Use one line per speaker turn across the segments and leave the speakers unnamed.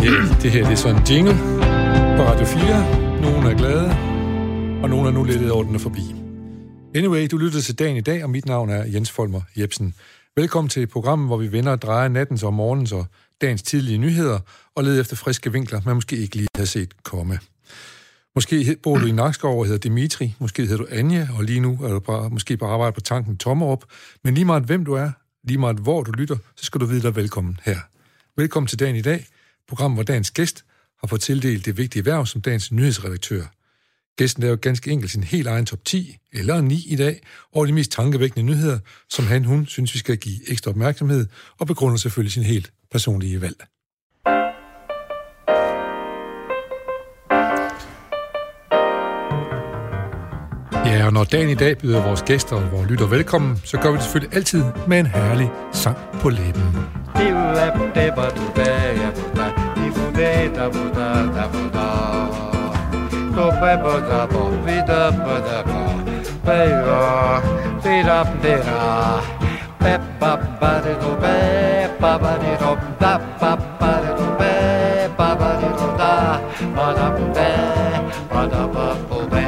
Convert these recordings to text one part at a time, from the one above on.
Det her det er sådan en jingle på Radio 4. Nogle er glade, og nogle er nu lidt over den er forbi. Anyway, du lytter til dagen i dag, og mit navn er Jens Folmer Jebsen. Velkommen til programmet, hvor vi vender og drejer nattens og morgens og dagens tidlige nyheder, og leder efter friske vinkler, man måske ikke lige har set komme. Måske bor du i Nakskov og hedder Dimitri, måske hedder du Anja, og lige nu er du bare, måske på arbejde på tanken Tommerup. Men lige meget hvem du er, lige meget hvor du lytter, så skal du vide dig velkommen her. Velkommen til dagen i dag, program, hvor dagens gæst har fået tildelt det vigtige værv som dagens nyhedsredaktør. Gæsten laver ganske enkelt sin helt egen top 10 eller 9 i dag over de mest tankevækkende nyheder, som han, hun synes, vi skal give ekstra opmærksomhed, og begrunder selvfølgelig sin helt personlige valg. Ja, og når dagen i dag byder vores gæster og vores lytter velkommen, så gør vi det selvfølgelig altid med en herlig sang på læben
fudei da buda da buda to pe buda bo vida buda ba pe ra vida buda pe ba ba de do pe ba ba de do da ba ba de do pe ba ba de do da ba da pe ba da ba bo pe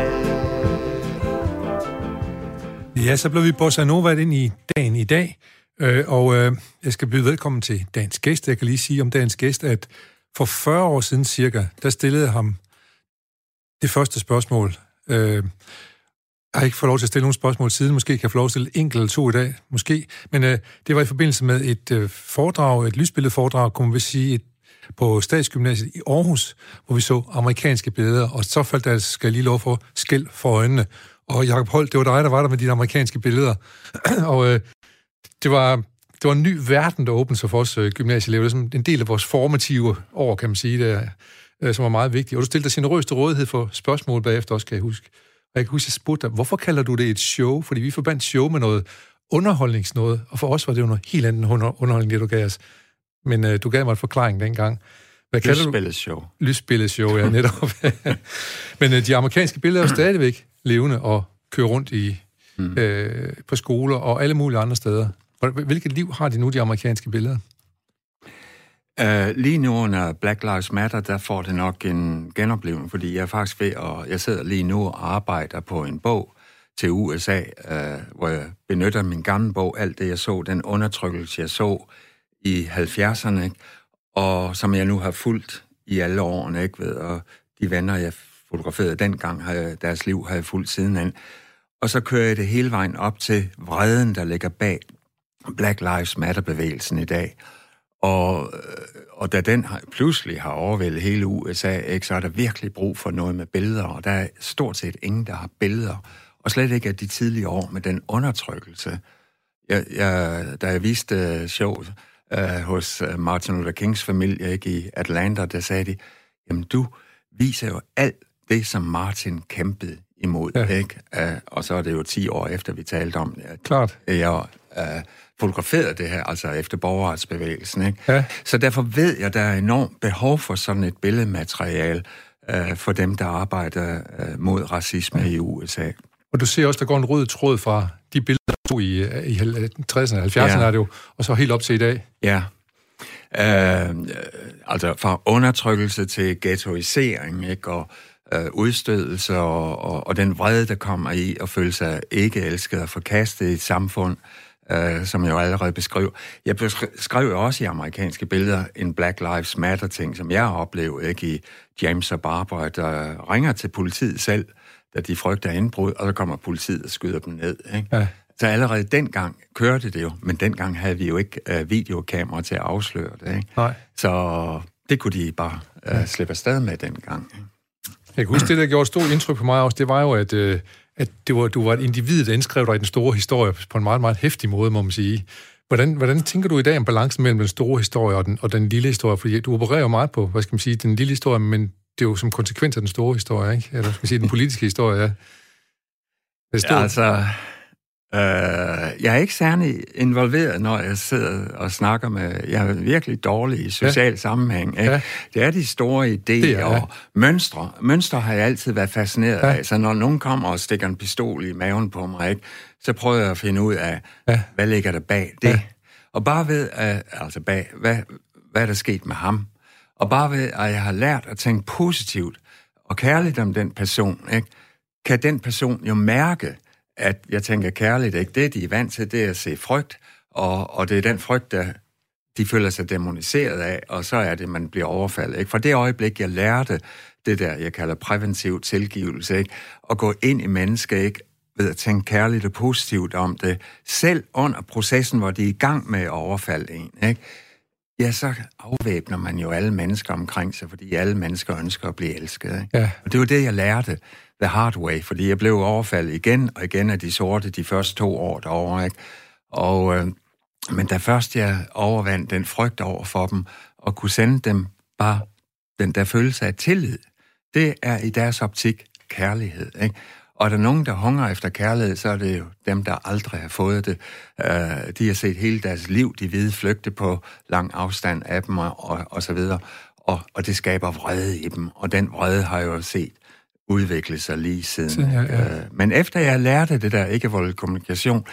Ja, så blev vi bossa nova ind i dagen i dag. Øh, og øh, jeg skal byde velkommen til dagens gæst. Jeg kan lige sige om dagens gæst, at for 40 år siden cirka, der stillede jeg ham det første spørgsmål. Øh, jeg har ikke fået lov til at stille nogle spørgsmål siden. Måske kan jeg få lov til at stille enkelt eller to i dag. Måske. Men øh, det var i forbindelse med et øh, foredrag, et lysbilledeforedrag, kunne man sige, et, på Statsgymnasiet i Aarhus, hvor vi så amerikanske billeder, og så faldt der, skal jeg lige lov for, skæld for øjnene. Og Jacob Holt, det var dig, der var der med dine amerikanske billeder. og øh, det var det var en ny verden, der åbnede sig for os øh, gymnasieelever. Det er en del af vores formative år, kan man sige, der, øh, som var meget vigtigt. Og du stillede dig sin røste rådighed for spørgsmål bagefter også, kan jeg huske. Og jeg kan huske, at jeg spurgte dig, hvorfor kalder du det et show? Fordi vi forbandt show med noget underholdningsnået, og for os var det jo noget helt andet underholdning, det du gav os. Men øh, du gav mig en forklaring dengang.
Hvad Lysbilleshow.
Lysbilleshow, ja, netop. Men øh, de amerikanske billeder er jo stadigvæk levende og kører rundt i mm. øh, på skoler og alle mulige andre steder. Hvilket liv har de nu, de amerikanske billeder?
Uh, lige nu under Black Lives Matter, der får det nok en genoplevelse, fordi jeg er faktisk ved at... Jeg sidder lige nu og arbejder på en bog til USA, uh, øh, hvor jeg benytter min gamle bog, alt det jeg så, den undertrykkelse jeg så i 70'erne, og som jeg nu har fulgt i alle årene, ikke ved, og de venner, jeg fotograferede dengang, har jeg, deres liv har jeg fulgt sidenhen. Og så kører jeg det hele vejen op til vreden, der ligger bag Black Lives Matter-bevægelsen i dag. Og, øh, og da den har, pludselig har overvældet hele USA, ikke, så er der virkelig brug for noget med billeder, og der er stort set ingen, der har billeder. Og slet ikke af de tidlige år med den undertrykkelse. Jeg, jeg, da jeg viste show uh, hos øh, Martin Luther Kings familie ikke, i Atlanta, der sagde de, jamen du viser jo alt det, som Martin kæmpede imod. Ja. Ikke? Og så er det jo 10 år efter, vi talte om det.
Klart.
Jeg uh, fotograferet det her, altså efter borgerretsbevægelsen. Ikke? Ja. Så derfor ved jeg, at der er enormt behov for sådan et billedmateriale uh, for dem, der arbejder uh, mod racisme ja. i USA.
Og du ser også, der går en rød tråd fra de billeder, der stod i, i 60'erne og 70'erne, ja. er det jo, og så helt op til i dag.
Ja. Uh, altså fra undertrykkelse til ghettoisering, ikke? og øh, udstødelse og, og, og den vrede, der kommer i at føle sig ikke elsket og forkastet i et samfund, øh, som jeg jo allerede beskrev. Jeg beskrev jo også i amerikanske billeder en Black Lives Matter-ting, som jeg har oplevet ikke, i James og Barbara, der ringer til politiet selv, da de frygter indbrud, og så kommer politiet og skyder dem ned. Ikke? Ja. Så allerede dengang kørte det jo, men dengang havde vi jo ikke øh, videokamera til at afsløre det. Ikke? Nej. Så det kunne de bare øh, slippe afsted med dengang. Ikke?
Jeg kan huske, det, der gjorde stort indtryk på mig også, det var jo, at, øh, at det var, du var et individ, der indskrev dig i den store historie på en meget, meget hæftig måde, må man sige. Hvordan, hvordan tænker du i dag om balancen mellem den store historie og den, og den lille historie? Fordi du opererer jo meget på, hvad skal man sige, den lille historie, men det er jo som konsekvens af den store historie, ikke? Eller skal man sige, den politiske historie, ja.
Det ja, altså, Øh, jeg er ikke særlig involveret, når jeg sidder og snakker med... Jeg er virkelig dårlig i social ja. sammenhæng. Ikke? Ja. Det er de store idéer det er, ja. og mønstre. Mønstre har jeg altid været fascineret ja. af. Så når nogen kommer og stikker en pistol i maven på mig, ikke, så prøver jeg at finde ud af, ja. hvad ligger der bag det. Ja. Og bare ved, at, altså bag, hvad, hvad er der sket med ham? Og bare ved, at jeg har lært at tænke positivt og kærligt om den person, ikke? kan den person jo mærke, at jeg tænker kærligt, ikke? det de er vant til, det er at se frygt, og, og det er den frygt, der de føler sig demoniseret af, og så er det, man bliver overfaldet. Ikke? For det øjeblik, jeg lærte det der, jeg kalder præventiv tilgivelse, ikke? at gå ind i mennesker, ikke? ved at tænke kærligt og positivt om det, selv under processen, hvor de er i gang med at overfalde en, ikke? ja, så afvæbner man jo alle mennesker omkring sig, fordi alle mennesker ønsker at blive elsket. Ikke? Ja. Og det var det, jeg lærte the hard way, fordi jeg blev overfaldet igen og igen af de sorte de første to år derovre. Ikke? Og, øh, men da først jeg overvandt den frygt over for dem, og kunne sende dem bare den der følelse af tillid, det er i deres optik kærlighed. Ikke? Og er der nogen, der hungrer efter kærlighed, så er det jo dem, der aldrig har fået det. Øh, de har set hele deres liv, de hvide flygte på lang afstand af dem og, og, og så videre. Og, og det skaber vrede i dem, og den vrede har jeg jo set udvikle sig lige siden. Ja, ja. Uh, men efter jeg lærte det der ikke-voldelig kommunikation,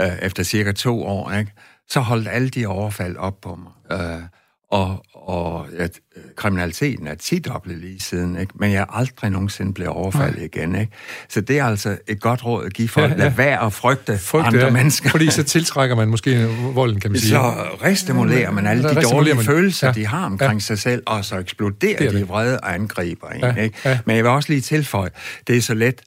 uh, efter cirka to år, ikke, så holdt alle de overfald op på mig. Uh, og, og at kriminaliteten er tidoblet lige siden, ikke? men jeg er aldrig nogensinde blevet overfaldet Nej. igen. Ikke? Så det er altså et godt råd at give for ja, ja. lade være at frygte, frygte andre ja. mennesker.
Fordi så tiltrækker man måske volden, kan man sige.
Så restimulerer man alle de dårlige man. følelser, ja. de har omkring ja. sig selv, og så eksploderer det de vrede og angriber en. Ja. Ikke? Ja. Men jeg vil også lige tilføje, det er så let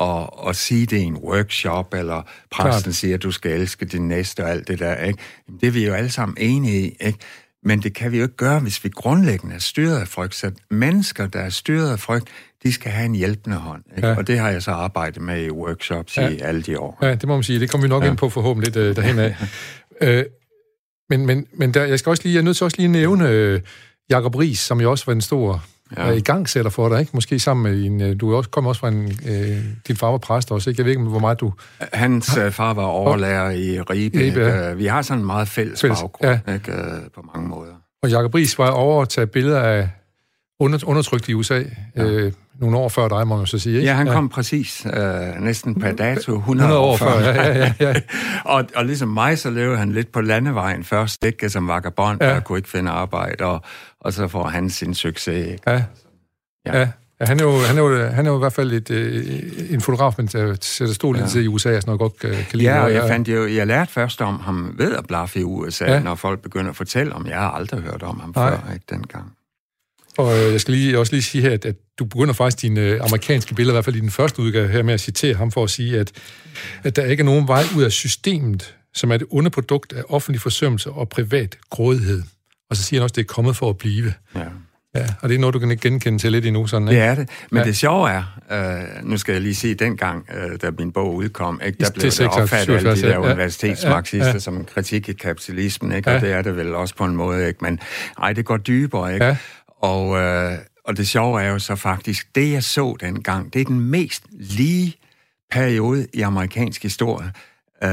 at, at sige det i en workshop, eller præsten Klart. siger, at du skal elske din næste og alt det der. Ikke? Det er vi jo alle sammen enige i. Ikke? Men det kan vi jo ikke gøre, hvis vi grundlæggende er styret af frygt. Så mennesker, der er styret af frygt, de skal have en hjælpende hånd. Ikke? Ja. Og det har jeg så arbejdet med i workshops ja. i alle de år.
Ja, det må man sige. Det kommer vi nok ja. ind på forhåbentlig uh, derhen af. øh, men men, men der, jeg skal også lige, jeg er nødt til også lige at nævne uh, Jacob Ries, som jo også var en stor ja. i gang sætter for dig, ikke? Måske sammen med en... Øh, du også, kom også fra en... Øh, din far var præst også, ikke? Jeg ved ikke, hvor meget du...
Hans øh, far var overlærer i Ribe. Ribe ja. Vi har sådan en meget fælles, fælles baggrund, ja. ikke? På mange måder.
Og Jacob Ries var over at tage billeder af under, undertrykt i USA ja. øh, nogle år før dig, må man så sige. Ikke?
Ja, han kom ja. præcis øh, næsten per dato 100, 100 år, år før. før. Ja, ja, ja, ja. og, og ligesom mig, så levede han lidt på landevejen først, ikke som vagabond, ja. og kunne ikke finde arbejde, og, og så får han sin succes. Ikke? Ja.
Ja. ja. Ja, han er, jo, han, er jo, han er jo i hvert fald et, øh, en fotograf, men der sætter stor lidt ja. i USA, og sådan noget godt øh, kan lide.
Ja, og jeg, fandt jo, jeg lærte først om ham ved at blaffe i USA, ja. når folk begynder at fortælle om, jeg har aldrig hørt om ham Nej. før, ikke dengang.
Og øh, jeg skal lige, også lige sige her, at, at du begynder faktisk dine øh, amerikanske billeder, i hvert fald i den første udgave her, med at citere ham for at sige, at, at der ikke er nogen vej ud af systemet, som er det onde produkt af offentlig forsømmelse og privat grådighed. Og så siger han også, at det er kommet for at blive. Ja. Ja, og det er noget, du kan ikke genkende til lidt endnu, sådan,
ikke? Det er det. Men ja. det sjove er, øh, nu skal jeg lige sige, dengang, øh, da min bog udkom, ikke, der blev det opfattet alle de der ja. universitetsmarxister ja. ja. som en kritik i kapitalismen, ikke? Ja. og det er det vel også på en måde, ikke? men ej, det går dybere, ikke? Ja. Og, øh, og det sjove er jo så faktisk, det jeg så dengang, det er den mest lige periode i amerikansk historie, øh,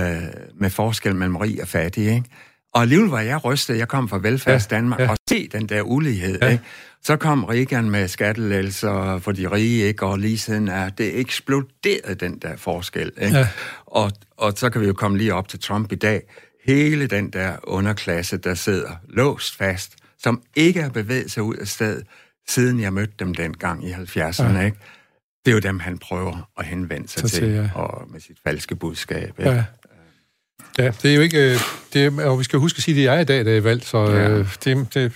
med forskel mellem rig og fattig, ikke? Og alligevel var jeg rystet. Jeg kom fra velfærds Danmark ja, ja. og se den der ulighed. Ja. Ikke? Så kom Reagan med skattelælser for de rige, ikke? og lige siden er det eksploderet, den der forskel. Ikke? Ja. Og, og så kan vi jo komme lige op til Trump i dag. Hele den der underklasse, der sidder låst fast, som ikke har bevæget sig ud af stedet, siden jeg mødte dem dengang i 70'erne. Ja. Ikke? Det er jo dem, han prøver at henvende sig til, til ja. og med sit falske budskab. Ikke? Ja.
Ja, det er jo ikke... Øh, det er, og vi skal huske at sige, at det er i dag, der er valgt, så ja. Øh, det, det,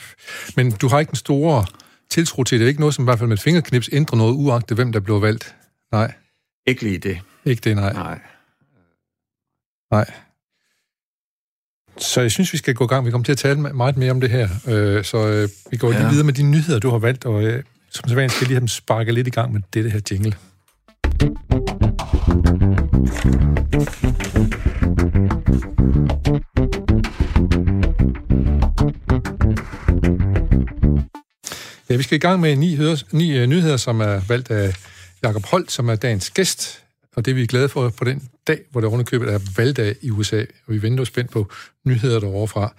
men du har ikke en store tiltro til det. Det er ikke noget, som i hvert fald med et fingerknips ændrer noget, uagtet hvem der bliver valgt. Nej.
Ikke lige det.
Ikke det, nej.
Nej.
Nej. Så jeg synes, vi skal gå i gang. Vi kommer til at tale meget mere om det her. Øh, så vi går ja. lige videre med de nyheder, du har valgt, og som så skal lige have sparket lidt i gang med det her jingle. Ja, vi skal i gang med ni, høres, ni uh, nyheder, som er valgt af Jakob Holt, som er dagens gæst. Og det er vi glade for på den dag, hvor der underkøbet er valgdag i USA. Og vi venter spændt på nyheder derovre fra.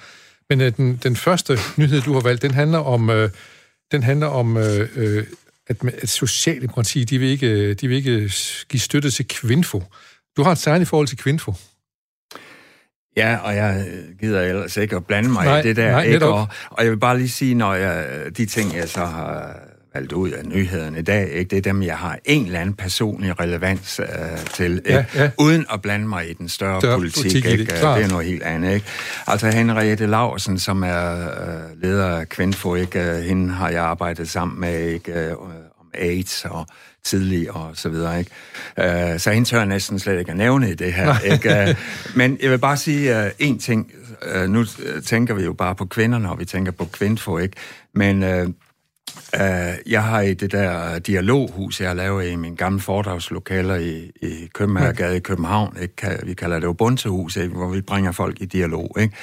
Men uh, den, den første nyhed, du har valgt, den handler om, uh, den handler om uh, uh, at, at Socialdemokratiet, de vil, ikke, de vil ikke give støtte til Kvinfo. Du har et særligt forhold til Kvinfo.
Ja, og jeg gider ellers ikke at blande mig nej, i det der. Nej, ikke? Og, og jeg vil bare lige sige, når jeg, de ting, jeg så har valgt ud af nyhederne i dag, ikke? det er dem, jeg har en eller anden personlig relevans øh, til, ikke? Ja, ja. uden at blande mig i den større, større politik. politik ikke? Det, det er noget helt andet. Ikke? Altså Henriette Laursen, som er øh, leder af Kvinfo, ikke? Øh, hende har jeg arbejdet sammen med ikke? Øh, om AIDS og tidlig og så videre. Ikke? Uh, så hende tør jeg næsten slet ikke at nævne i det her. ikke? Uh, men jeg vil bare sige en ting. Nu tænker vi jo bare på kvinderne, og vi tænker på Kvinfo, ikke? Men uh, jeg har i det der dialoghus, jeg har lavet i min gamle foredragslokaler i, i Købmagergade i København, ikke? vi kalder det Ubuntu-hus, ikke? hvor vi bringer folk i dialog. Ikke?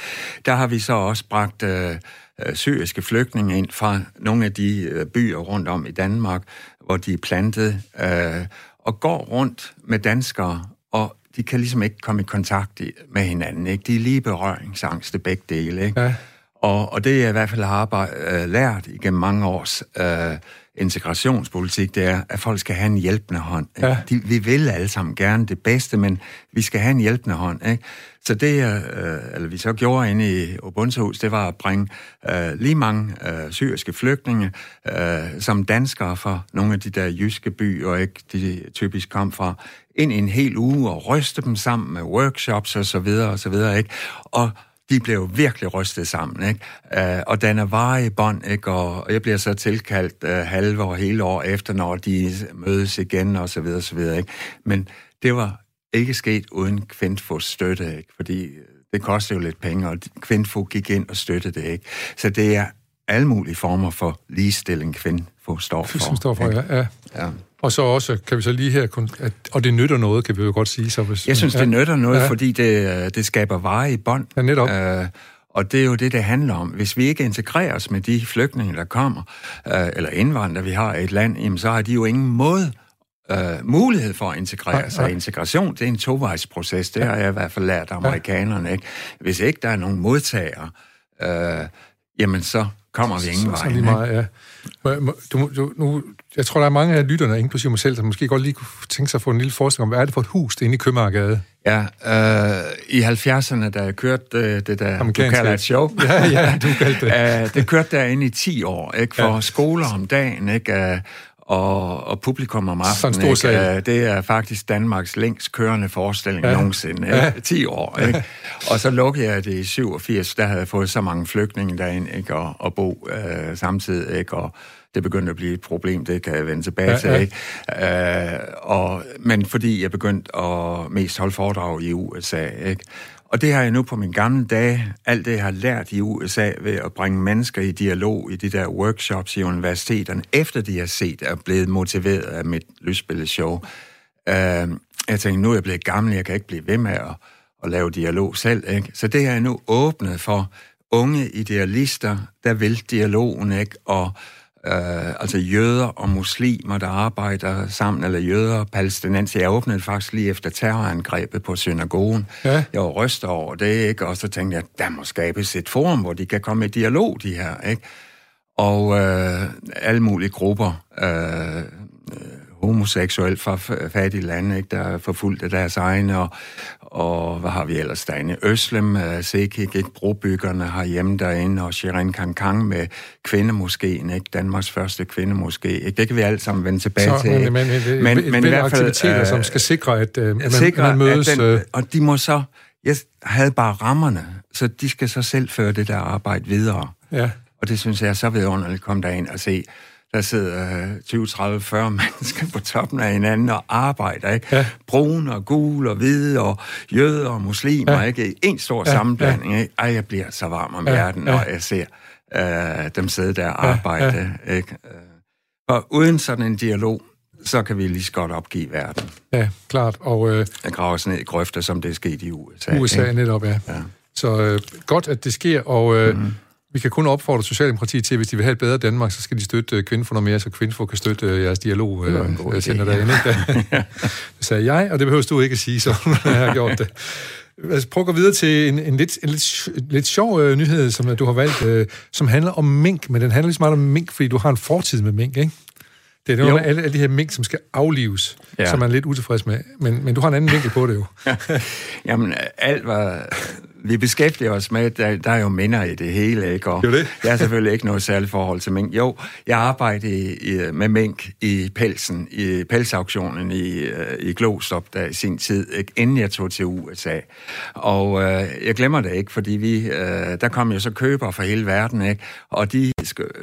Der har vi så også bragt uh, syriske flygtninge ind fra nogle af de uh, byer rundt om i Danmark, hvor de er plantet, uh, og går rundt med danskere, og de kan ligesom ikke komme i kontakt med hinanden. Ikke? De er lige berøringsangste begge dele. Ikke? Ja. Og, og det jeg i hvert fald har arbejde, uh, lært igennem mange års uh, integrationspolitik, det er, at folk skal have en hjælpende hånd. Ja. De, vi vil alle sammen gerne det bedste, men vi skal have en hjælpende hånd. Ikke? Så det, uh, eller vi så gjorde inde i Ubuntu det var at bringe uh, lige mange uh, syriske flygtninge, uh, som danskere fra nogle af de der jyske byer, ikke, de typisk kom fra, ind i en hel uge og ryste dem sammen med workshops og så videre og så videre, ikke? Og de blev virkelig rystet sammen, ikke? Uh, og den er varige bånd, ikke? Og jeg bliver så tilkaldt uh, halve og hele år efter, når de mødes igen, og så videre, så videre, ikke? Men det var ikke sket uden Kvindfos støtte, ikke? Fordi øh, det koster jo lidt penge, og Kvindfo gik ind og støttede det, ikke? Så det er alle mulige former for ligestilling, Kvindfo står for.
Som står for, ja. ja. ja. Og så også, kan vi så lige her, at, og det nytter noget, kan vi jo godt sige. Så hvis,
jeg synes, ja. det nytter noget, ja. fordi det, det skaber vare i bånd.
Ja, netop. Uh,
og det er jo det, det handler om. Hvis vi ikke integrerer os med de flygtninge, der kommer, uh, eller indvandrere, vi har i et land, jamen, så har de jo ingen måde uh, mulighed for at integrere ja, sig. Ja. Integration, det er en tovejsproces. Det ja. har jeg i hvert fald lært amerikanerne. Ikke? Hvis ikke der er nogen modtagere, uh, jamen så kommer vi ingen vej. Så, så meget, ja.
Du, du, nu, jeg tror, der er mange af lytterne, inklusive mig selv, der måske godt lige kunne tænke sig at få en lille forestilling om, hvad er det for et hus, det inde i Købmagergade?
Ja, øh, i 70'erne, da jeg kørte øh, det der, du kalder et show.
ja, ja, du kaldte det.
øh, det kørte derinde i 10 år, ikke? For ja. skoler om dagen, ikke? Og, og publikum om aftenen. Sådan stor ikke? Det er faktisk Danmarks længst kørende forestilling ja. nogensinde. Ikke? Ja. 10 år. Ikke? Og så lukkede jeg det i 87, der havde jeg fået så mange flygtninge derinde, ikke? Og, og bo øh, samtidig, ikke? Og det begyndte at blive et problem, det kan jeg vende tilbage ja, til. Ja. Ikke? Øh, og, men fordi jeg begyndte at mest holde foredrag i USA, ikke? Og det har jeg nu på min gamle dage, alt det jeg har lært i USA ved at bringe mennesker i dialog i de der workshops i universiteterne, efter de har set og blevet motiveret af mit lysbilledshow. Øh, jeg tænkte, nu er jeg blevet gammel, jeg kan ikke blive ved med at, at lave dialog selv. Ikke? Så det har jeg nu åbnet for unge idealister, der vil dialogen, ikke? og øh, altså jøder og muslimer, der arbejder sammen, eller jøder og palæstinenser. Jeg åbnede faktisk lige efter terrorangrebet på synagogen. Ja. Jeg var rystet over det, ikke? og så tænkte jeg, der må skabes et forum, hvor de kan komme i dialog, de her. Ikke? Og øh, alle mulige grupper, øh, homoseksuel fra fattige lande, ikke, der er forfulgt af deres egne, og, og hvad har vi ellers derinde? Øslem, uh, Sekik, ikke, brobyggerne har hjemme derinde, og Shirin Kankang med kvindemoskeen, ikke, Danmarks første kvindemoské. Ikke? Det kan vi alle sammen vende tilbage
Så,
til.
Men, men, men, men, men i hvert fald, aktiviteter, uh, som skal sikre, at, uh, man, sikre, man mødes... At den,
og de må så... Jeg havde bare rammerne, så de skal så selv føre det der arbejde videre. Ja. Og det synes jeg er så vidunderligt at komme derind og se, der sidder 20, 30, 40 mennesker på toppen af hinanden og arbejder, ikke? Ja. Brune og gule og hvide og jøder og muslimer, ja. ikke? En stor ja. sammenblanding, ikke? Ej, jeg bliver så varm om ja. hjerten, når jeg ser uh, dem sidde der og arbejde, ja. ikke? Og uden sådan en dialog, så kan vi lige så godt opgive verden.
Ja, klart. Og, øh,
jeg graver os ned i grøfter, som det er sket i USA.
USA ikke? netop, ja. ja. Så øh, godt, at det sker, og øh, mm-hmm. Vi kan kun opfordre Socialdemokratiet til, hvis de vil have et bedre Danmark, så skal de støtte øh, Kvinfo noget mere, så Kvinfo kan støtte øh, jeres dialog øh, center derinde. det sagde jeg, og det behøver du ikke at sige, så jeg har gjort det. Altså, prøv at gå videre til en, en, lidt, en lidt, lidt sjov øh, nyhed, som du har valgt, øh, som handler om mink, men den handler lige så meget om mink, fordi du har en fortid med mink, ikke? Det er nogle af alle, alle de her mink, som skal aflives, ja. som man er lidt utilfreds med. Men, men du har en anden vinkel på det jo.
Jamen, alt var vi beskæftiger os med, der, der er jo minder i det hele, ikke? Og
jo det.
jeg har selvfølgelig ikke noget særligt forhold til mink. Jo, jeg arbejdede i, i, med mink i pelsen, i pelsauktionen i, øh, i Glostrup, der i sin tid, ikke? inden jeg tog til USA. Og øh, jeg glemmer det ikke, fordi vi, øh, der kom jo så køber fra hele verden, ikke? og de,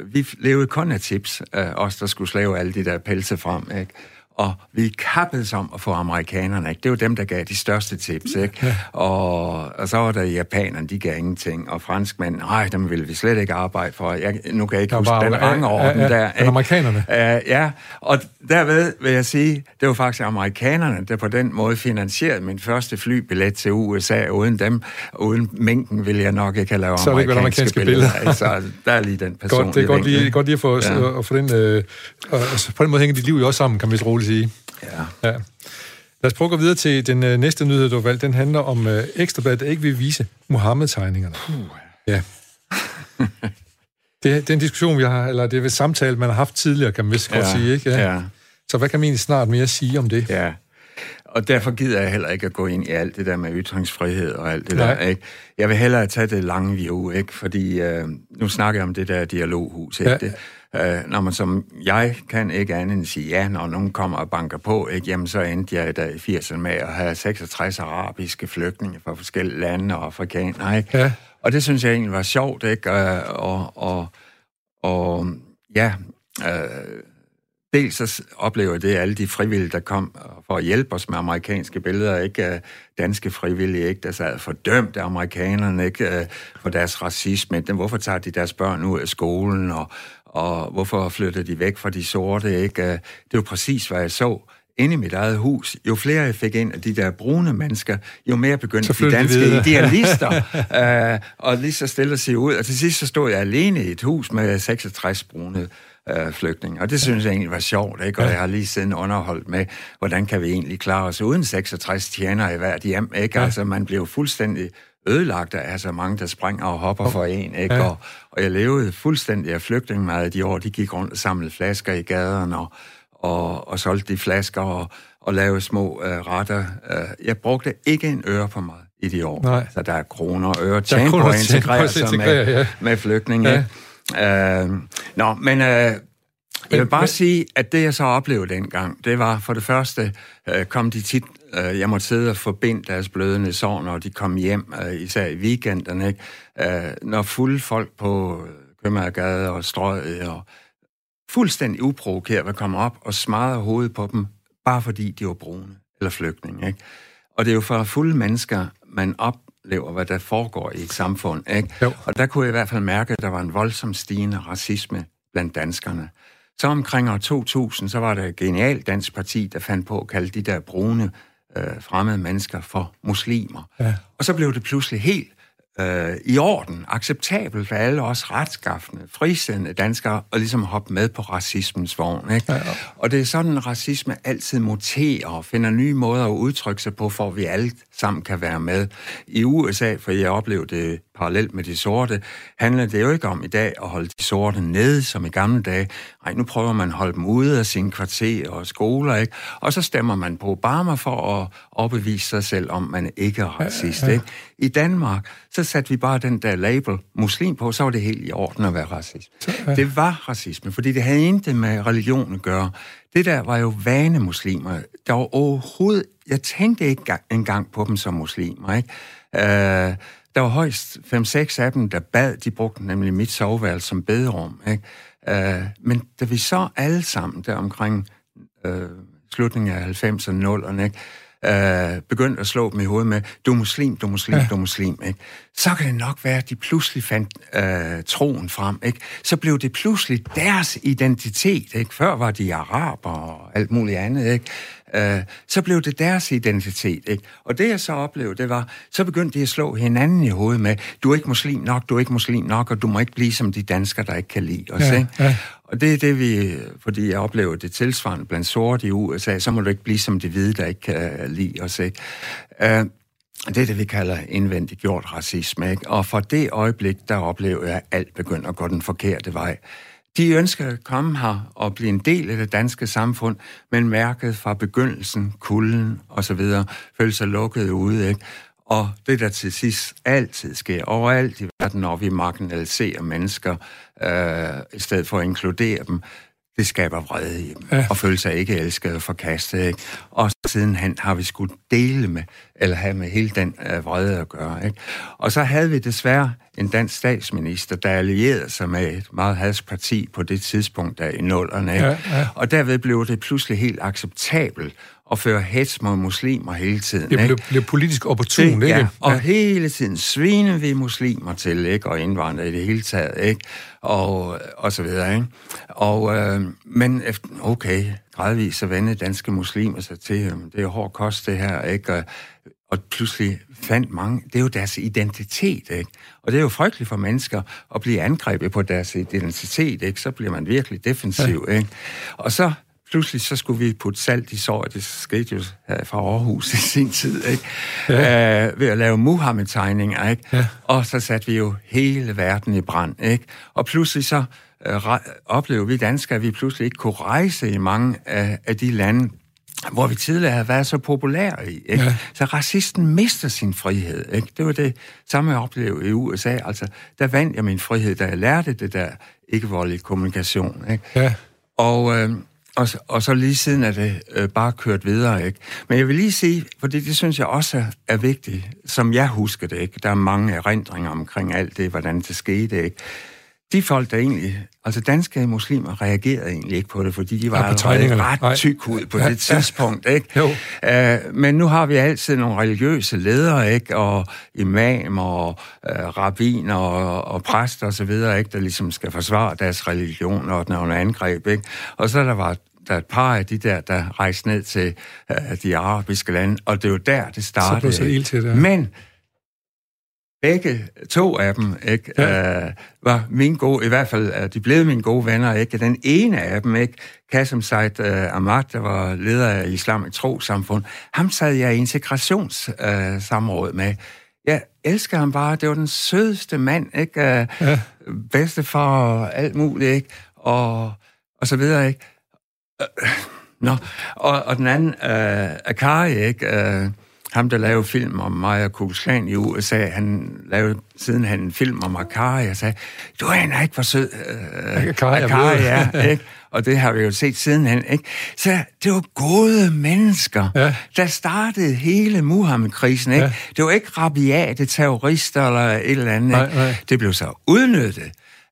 vi levede kun af tips, øh, os der skulle slave alle de der pelse frem. Ikke? Og vi kappede om at få amerikanerne, ikke? Det var dem, der gav de største tips, ikke? Ja. Og, og så var der japanerne, de gav ingenting, og franskmænd, nej, dem ville vi slet ikke arbejde for. Jeg, nu kan jeg ikke der huske var, den rangorden ja, ja,
der. Ikke? amerikanerne?
Uh, ja, og derved vil jeg sige, det var faktisk amerikanerne, der på den måde finansierede min første flybillet til USA. Uden dem, uden mængden, ville jeg nok ikke have lavet så amerikanske, amerikanske billeder. billeder. så der er lige den personlige
godt, Det er godt lige, godt lige at få, ja. at få den... Øh, og, altså, på den måde hænger dit liv jo også sammen, kan man så roligt sige. Ja. ja. Lad os prøve at gå videre til den øh, næste nyhed, du har valgt. Den handler om øh, Ekstrabladet, der ikke vil vise Mohammed-tegningerne. Uh. Ja. det, det er en diskussion, vi har, eller det er et samtale, man har haft tidligere, kan man vist ja. godt sige, ikke? Ja. ja. Så hvad kan man egentlig snart mere sige om det?
Ja, og derfor gider jeg heller ikke at gå ind i alt det der med ytringsfrihed og alt det Nej. der, ikke? Jeg vil hellere tage det lange view, ikke? Fordi øh, nu snakker jeg om det der dialoghus, ikke? Ja. Det, øh, når man som jeg kan ikke andet end sige ja, når nogen kommer og banker på, ikke? Jamen så endte jeg der i 80'erne med at have 66 arabiske flygtninge fra forskellige lande og afrikanere, ikke? Ja. Og det synes jeg egentlig var sjovt, ikke? Og, og, og ja... Øh, dels så oplever det alle de frivillige, der kom for at hjælpe os med amerikanske billeder, ikke danske frivillige, ikke, der sad fordømt af amerikanerne, ikke for deres racisme. Hvorfor tager de deres børn ud af skolen, og, og hvorfor flytter de væk fra de sorte, ikke? Det jo præcis, hvad jeg så inde i mit eget hus, jo flere jeg fik ind af de der brune mennesker, jo mere begyndte de danske de idealister uh, og lige så stille at se ud. Og til sidst så stod jeg alene i et hus med 66 brune øh, flygtninge. Og det synes jeg egentlig var sjovt, ikke? Og jeg har lige siden underholdt med, hvordan kan vi egentlig klare os uden 66 tjener i hvert hjem, ikke? Altså, man blev fuldstændig ødelagt af så mange, der springer og hopper for en, ikke? Og, og jeg levede fuldstændig af flygtningemad de år, de gik rundt og samlede flasker i gaderne og, og, og solgte de flasker og, og lavede små øh, retter. Øh, jeg brugte ikke en øre på mig i de år. Nej. Så der er kroner og øre tjent på at integrere sig med, ja. med flygtninge. Ja. Øh, nå, men øh, jeg vil bare sige, at det jeg så oplevede dengang, det var for det første, øh, kom de tit, øh, jeg måtte sidde og forbinde deres blødende sår, når de kom hjem, øh, især i weekenderne, ikke? Øh, når fulde folk på Købmagergade og Strøget og fuldstændig uprovokeret vil komme op og smadre hovedet på dem, bare fordi de var brune eller flygtninge. Ikke? Og det er jo for fulde mennesker, man op, oplever, hvad der foregår i et samfund. Ikke? Jo. Og der kunne jeg i hvert fald mærke, at der var en voldsom stigende racisme blandt danskerne. Så omkring år 2000, så var der et genialt dansk parti, der fandt på at kalde de der brune øh, fremmede mennesker for muslimer. Ja. Og så blev det pludselig helt øh, i orden, acceptabelt for alle os retskaffende, frisendende danskere at ligesom hoppe med på racismens vogn. Ikke? Ja, ja. Og det er sådan, racisme altid muterer og finder nye måder at udtrykke sig på, for at vi alle sammen kan være med. I USA, for jeg oplevede det parallelt med de sorte, handler det jo ikke om i dag at holde de sorte nede, som i gamle dage. Nej, nu prøver man at holde dem ude af sine kvarterer og skoler, ikke? Og så stemmer man på Obama for at overbevise sig selv om, man ikke er racist, ja, ja. ikke? I Danmark, så satte vi bare den der label muslim på, så var det helt i orden at være racist. Så, ja. Det var racisme, fordi det havde intet med religion at gøre. Det der var jo vanemuslimer. Der var overhovedet... Jeg tænkte ikke engang på dem som muslimer, ikke? Uh, der var højst 5-6 af dem, der bad. De brugte nemlig mit soveværelse som bederum. Ikke? Uh, men da vi så alle sammen der omkring uh, slutningen af 90'erne og 0'erne, ikke? Uh, begyndte at slå dem i hovedet med, du er muslim, du er muslim, ja. du er muslim, ikke? så kan det nok være, at de pludselig fandt uh, troen frem. Ikke? Så blev det pludselig deres identitet. Ikke? Før var de araber og alt muligt andet. Ikke? Øh, så blev det deres identitet. Ikke? Og det jeg så oplevede, det var, så begyndte de at slå hinanden i hovedet med, du er ikke muslim nok, du er ikke muslim nok, og du må ikke blive som de danskere, der ikke kan lide os. Ja, ikke? Ja. Og det er det, vi, fordi jeg oplever det tilsvarende blandt sorte i USA, så må du ikke blive som de hvide, der ikke kan lide os. Ikke? Øh, det er det, vi kalder indvendigt gjort racisme. Ikke? Og for det øjeblik, der oplever jeg, at alt begynder at gå den forkerte vej. De ønsker at komme her og blive en del af det danske samfund, men mærket fra begyndelsen, kulden osv., føler sig lukket ude. Ikke? Og det, der til sidst altid sker overalt i verden, når vi marginaliserer mennesker, øh, i stedet for at inkludere dem, det skaber vrede i dem, ja. og føle sig ikke elsket og forkastet. Ikke? Og sidenhen har vi skulle dele med, eller have med hele den øh, vrede at gøre. Ikke? Og så havde vi desværre en dansk statsminister, der allierede sig med et meget hadsk parti på det tidspunkt der i nullerne. Ikke? Ja, ja. Og derved blev det pludselig helt acceptabelt at føre hets mod muslimer hele tiden.
Det blev, blev politisk opportun, ikke? Ja,
og ja. hele tiden svine vi muslimer til, ikke? Og indvandrere i det hele taget, ikke? Og, og så videre, ikke? Og, øh, men efter, okay, gradvist så vendte danske muslimer sig til, det er hård kost det her, ikke? Og, og pludselig fandt mange, det er jo deres identitet, ikke? Og det er jo frygteligt for mennesker at blive angrebet på deres identitet, ikke? Så bliver man virkelig defensiv, ja. ikke? Og så pludselig så skulle vi putte salt i sår, det skete jo fra Aarhus i sin tid, ikke? Ja. Øh, ved at lave Muhammed-tegninger, ikke? Ja. Og så satte vi jo hele verden i brand, ikke? Og pludselig så øh, oplevede vi danskere, at vi pludselig ikke kunne rejse i mange af, af de lande, hvor vi tidligere havde været så populære i. Ikke? Ja. Så racisten mister sin frihed. Ikke? Det var det samme, jeg oplevede i USA. Altså, der vandt jeg min frihed, da jeg lærte det der ikke-voldelige kommunikation. Ikke? Ja. Og, øh, og, og så lige siden er det øh, bare kørt videre, ikke? Men jeg vil lige sige, for det, det synes jeg også er, er vigtigt, som jeg husker det, ikke? Der er mange erindringer omkring alt det, hvordan det skete, ikke? De folk, der egentlig... Altså, danske muslimer reagerede egentlig ikke på det, fordi de var ja, ret tyk ud på ja, det tidspunkt, ja. ikke? Jo. Uh, men nu har vi altid nogle religiøse ledere, ikke? Og imamer og uh, rabbiner og, og præster osv., ikke? Der ligesom skal forsvare deres religion, og den er under angreb, ikke? Og så der var der er et par af de der, der rejste ned til uh, de arabiske lande, og det er jo der, det startede.
Så blev så til det.
Men begge to af dem ikke, ja. øh, var min gode, i hvert fald øh, de blev mine gode venner. Ikke? Den ene af dem, ikke, Qasim Said uh, Ahmad, der var leder af Islamisk Trosamfund, ham sad jeg i integrationssamråd uh, med. Jeg elsker ham bare. Det var den sødeste mand, ikke? Uh, ja. Bedste for alt muligt, ikke? Og, og så videre, ikke? Uh, Nå, og, og den anden, uh, Akari, ikke? Uh, ham, der lavede film om mig og Kugelsland i USA, han lavede siden han en film om Akari, og sagde, du er ikke for sød.
Øh, Akari, Akari
ja, ikke? Og det har vi jo set siden han, ikke? Så det var gode mennesker, ja. der startede hele Muhammed-krisen, ikke? Ja. Det var ikke rabiate terrorister eller et eller andet, nej, nej. Det blev så udnyttet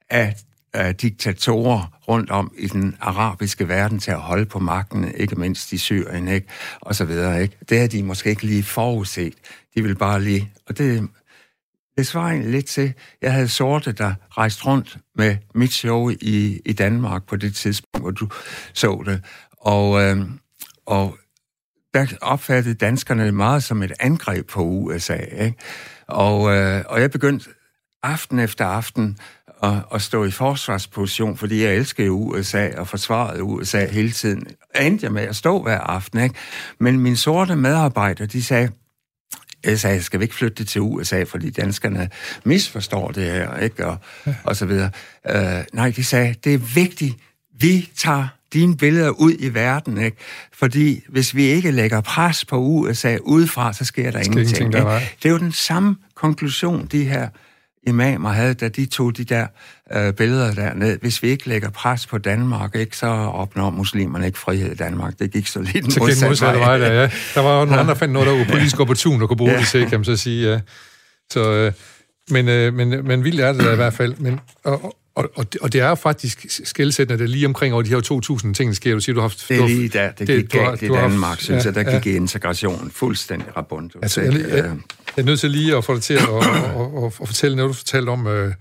af af diktatorer rundt om i den arabiske verden til at holde på magten, ikke mindst i Syrien, ikke? og så videre. Ikke? Det har de måske ikke lige forudset. De vil bare lige... Og det, det svarer egentlig lidt til, jeg havde sorte, der rejste rundt med mit show i, i Danmark på det tidspunkt, hvor du så det. Og, øh, og der opfattede danskerne det meget som et angreb på USA. Ikke? Og, øh, og jeg begyndte aften efter aften at, at stå i forsvarsposition, fordi jeg elsker USA og forsvarede USA hele tiden. Endte jeg med at stå hver aften, ikke? Men mine sorte medarbejdere, de sagde, jeg sagde, skal vi ikke flytte det til USA, fordi danskerne misforstår det her, ikke? Og, og så videre. Uh, nej, de sagde, det er vigtigt, vi tager dine billeder ud i verden, ikke? Fordi hvis vi ikke lægger pres på USA udefra, så sker der ingenting. ingenting der det er jo den samme konklusion, de her imamer havde, da de tog de der øh, billeder derned. Hvis vi ikke lægger pres på Danmark, ikke, så opnår muslimerne ikke frihed i Danmark. Det gik så lidt
så modsatte, modsatte vej. Der, ja. der var jo nogle andre, der fandt noget, der var politisk opportun og kunne bruge ja. det til, kan man så sige. Ja. Så, øh, men, øh, men, men vildt er det i hvert fald. Men, og, og, og, det, og det er jo faktisk skældsættende, det er lige omkring over de her 2.000 ting, der sker. Du siger, du har haft...
Det er lige der, det, det gik galt i Danmark, synes ja, jeg. Der gik ja. integrationen fuldstændig rabundt.
Altså, jeg, jeg, jeg, er nødt til lige at få dig til at, og, og, og, og fortælle noget, du fortalte om, øh,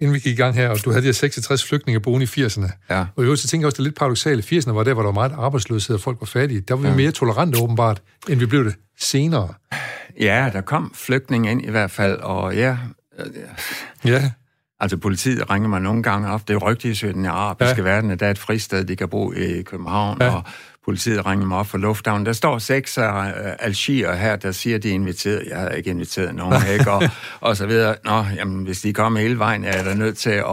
inden vi gik i gang her, og du havde de her 66 flygtninge boende i 80'erne. Ja. Og i øvrigt, så tænker jeg også, det er lidt paradoxalt. 80'erne var der, hvor der var meget arbejdsløshed, og folk var fattige. Der var vi ja. mere tolerante åbenbart, end vi blev det senere.
Ja, der kom flygtninge ind i hvert fald, og ja... ja. Altså politiet ringer mig nogle gange op. Det er rygtigt i den arabiske ja. verden, at der er et fristed, de kan bo i København, ja. og politiet ringer mig op fra lufthavnen. Der står seks af uh, algier her, der siger, de er inviteret. Jeg har ikke inviteret nogen, ikke? Og, og så videre. Nå, jamen, hvis de kommer hele vejen, er jeg da nødt til at,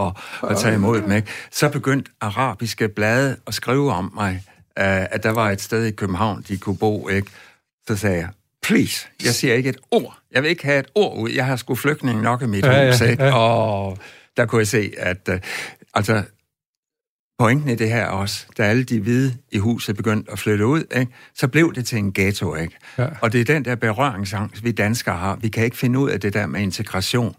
at tage imod dem, ikke? Så begyndte arabiske blade at skrive om mig, uh, at der var et sted i København, de kunne bo, ikke? Så sagde jeg, please, jeg siger ikke et ord. Jeg vil ikke have et ord ud. Jeg har sgu flygtning nok i mit ja, hus, ja, ikke? Ja. Og der kunne jeg se, at uh, altså, pointen i det her også, da alle de hvide i huset begyndte at flytte ud, ikke, så blev det til en ghetto. Ikke? Ja. Og det er den der berøringsangst, vi danskere har. Vi kan ikke finde ud af det der med integration.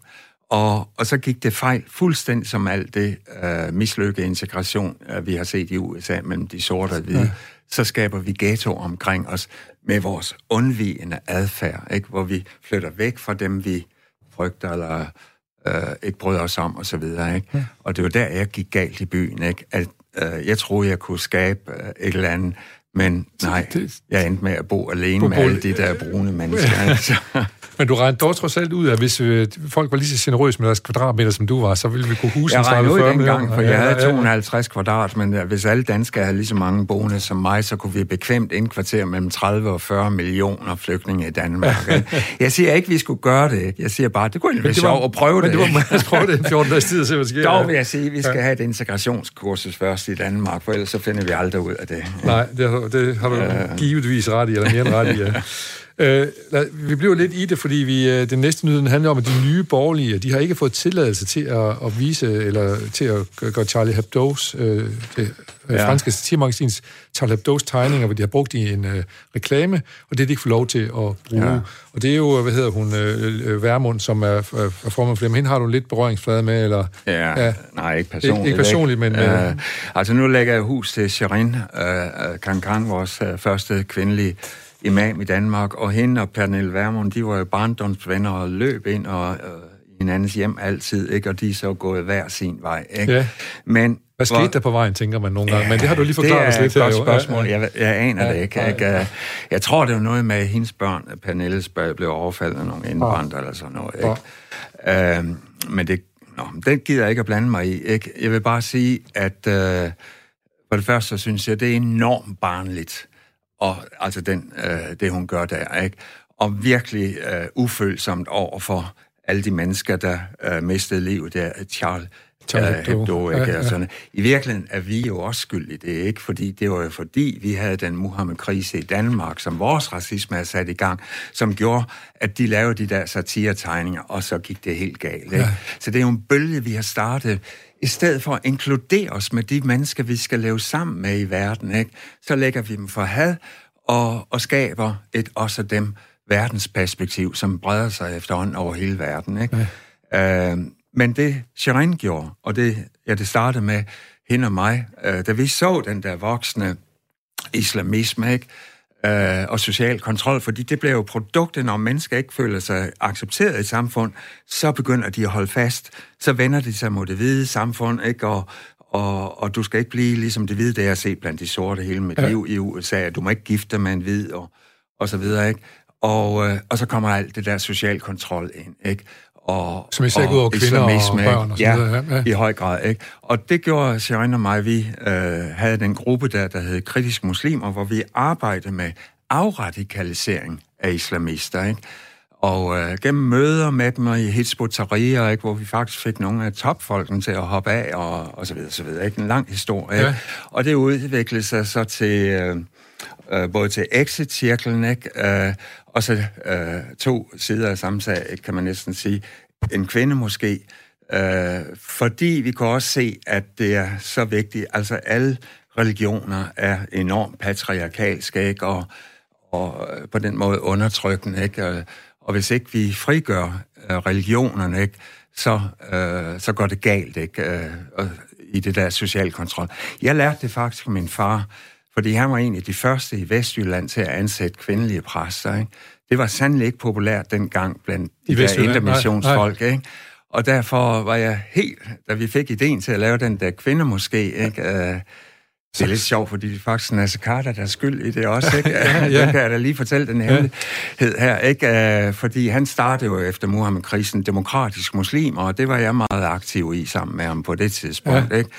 Og, og så gik det fejl fuldstændig som alt det uh, mislykkede integration, uh, vi har set i USA mellem de sorte og hvide. Ja. Så skaber vi ghetto omkring os med vores undvigende adfærd, ikke? hvor vi flytter væk fra dem, vi frygter eller øh, ikke bryder os om og så videre. Ikke? Ja. Og det var der, jeg gik galt i byen. Ikke? At, øh, jeg troede, jeg kunne skabe øh, et eller andet, men nej, jeg endte med at bo alene med alle de der brune mennesker. Altså.
Men du regnede dog trods alt ud, at hvis øh, folk var lige så generøse med deres kvadratmeter, som du var, så ville vi kunne huse
Jeg regnede ud dengang, for jeg havde 250 kvadrat, men uh, hvis alle danskere havde lige så mange boende som mig, så kunne vi bekvemt indkvartere mellem 30 og 40 millioner flygtninge i Danmark. jeg siger ikke, at vi skulle gøre det. Jeg siger bare, det kunne være sjovt at prøve det.
Men det var at prøve det i 14 dages tid og se, hvad der sker.
Dog vil jeg sige, at vi skal have et integrationskursus først i Danmark, for ellers så finder vi aldrig ud af det.
Nej, det har, det har du uh, givetvis ret i, eller mere end ret i, ja. Øh, vi bliver lidt i det, fordi vi, øh, den næste nyhed handler om, at de nye borgerlige, de har ikke fået tilladelse til at, at vise, eller til at gøre Charlie Hebdo's, øh, det øh, ja. franske satiremagasins Charlie Hebdo's tegninger, hvor de har brugt i en øh, reklame, og det er de ikke fået lov til at bruge. Ja. Og det er jo, hvad hedder hun, øh, øh Værmund, som er, er formand for dem. Hende har du lidt berøringsflade med, eller?
Ja, ja nej, ikke personligt.
Ikke, ikke personligt, men...
Øh, øh, altså, nu lægger jeg hus til Sherin øh, Kankan, vores øh, første kvindelige imam i Danmark, og hende og Pernille Vermund, de var jo barndomsvenner og løb ind og øh, i hinandens hjem altid, ikke? og de er så gået hver sin vej. Ikke? Ja.
Men hvad skete der på vejen, tænker man nogle gange? Men det har du lige forklaret os lidt
her. Det er et godt spørgsmål. Jeg, jeg aner ja, det ikke. Jeg, jeg, jeg tror, det var noget med, at hendes børn, Pernilles børn, blev overfaldet af nogle indvandrere eller sådan noget. Ikke? Ja. Øhm, men det, nå, den gider jeg ikke at blande mig i. Ikke? Jeg vil bare sige, at øh, for det første, så synes jeg, det er enormt barnligt og altså den, øh, det, hun gør der, ikke? Og virkelig øh, ufølsomt over for alle de mennesker, der øh, mistede livet der, Charles Charlie Hebdo, Hebdo ikke? Ja, ja. Sådan. I virkeligheden er vi jo også skyld i det, ikke? Fordi det var jo fordi, vi havde den Muhammed-krise i Danmark, som vores racisme er sat i gang, som gjorde, at de lavede de der satiretegninger, og så gik det helt galt. Ikke? Ja. Så det er jo en bølge, vi har startet i stedet for at inkludere os med de mennesker, vi skal leve sammen med i verden, ikke? så lægger vi dem for had og, og skaber et også dem verdensperspektiv, som breder sig efterhånden over hele verden. Ikke? Ja. Øh, men det Shirin gjorde, og det, ja, det startede med hende og mig, øh, da vi så den der voksne islamisme, ikke? øh, og social kontrol, fordi det bliver jo produktet, når mennesker ikke føler sig accepteret i samfund, så begynder de at holde fast, så vender de sig mod det hvide samfund, ikke? Og, og, og du skal ikke blive ligesom det hvide, det jeg set blandt de sorte hele mit ja. liv i USA, du må ikke gifte dig med en hvid, og, og så videre, ikke? Og, øh, og så kommer alt det der social kontrol ind, ikke?
Og, Som især ud over kvinder og børn og
ja, videre. Ja, ja, i høj grad. Ikke? Og det gjorde Sharon og mig, vi øh, havde den gruppe der, der hed Kritisk Muslimer, hvor vi arbejdede med afradikalisering af islamister. Ikke? Og øh, gennem møder med dem i Hizb ikke, hvor vi faktisk fik nogle af topfolkene til at hoppe af, og, og så videre, så videre. Ikke? En lang historie. Ja. Og det udviklede sig så til... Øh, øh, både til exit-cirklen, ikke? Øh, og så øh, to sider af samme sag, kan man næsten sige. En kvinde måske, øh, fordi vi kan også se, at det er så vigtigt. Altså alle religioner er enormt patriarkalske, ikke? Og, og øh, på den måde undertrykkende, ikke? Og, og hvis ikke vi frigør øh, religionerne, ikke? Så, øh, så går det galt, ikke? Øh, i det der social kontrol. Jeg lærte det faktisk af min far, fordi han var en af de første i Vestjylland til at ansætte kvindelige præster. Ikke? Det var sandelig ikke populært dengang blandt de der intermissionsfolk. Ikke? Og derfor var jeg helt, da vi fik ideen til at lave den der kvinde måske, ikke? Øh, det er lidt sjovt, fordi det er faktisk Nasser Carter, der er skyld i det også, ikke? ja, ja. kan jeg da lige fortælle den hemmelighed her, ikke? Uh, fordi han startede jo efter Muhammed-krisen demokratisk muslim, og det var jeg meget aktiv i sammen med ham på det tidspunkt, ja. ikke?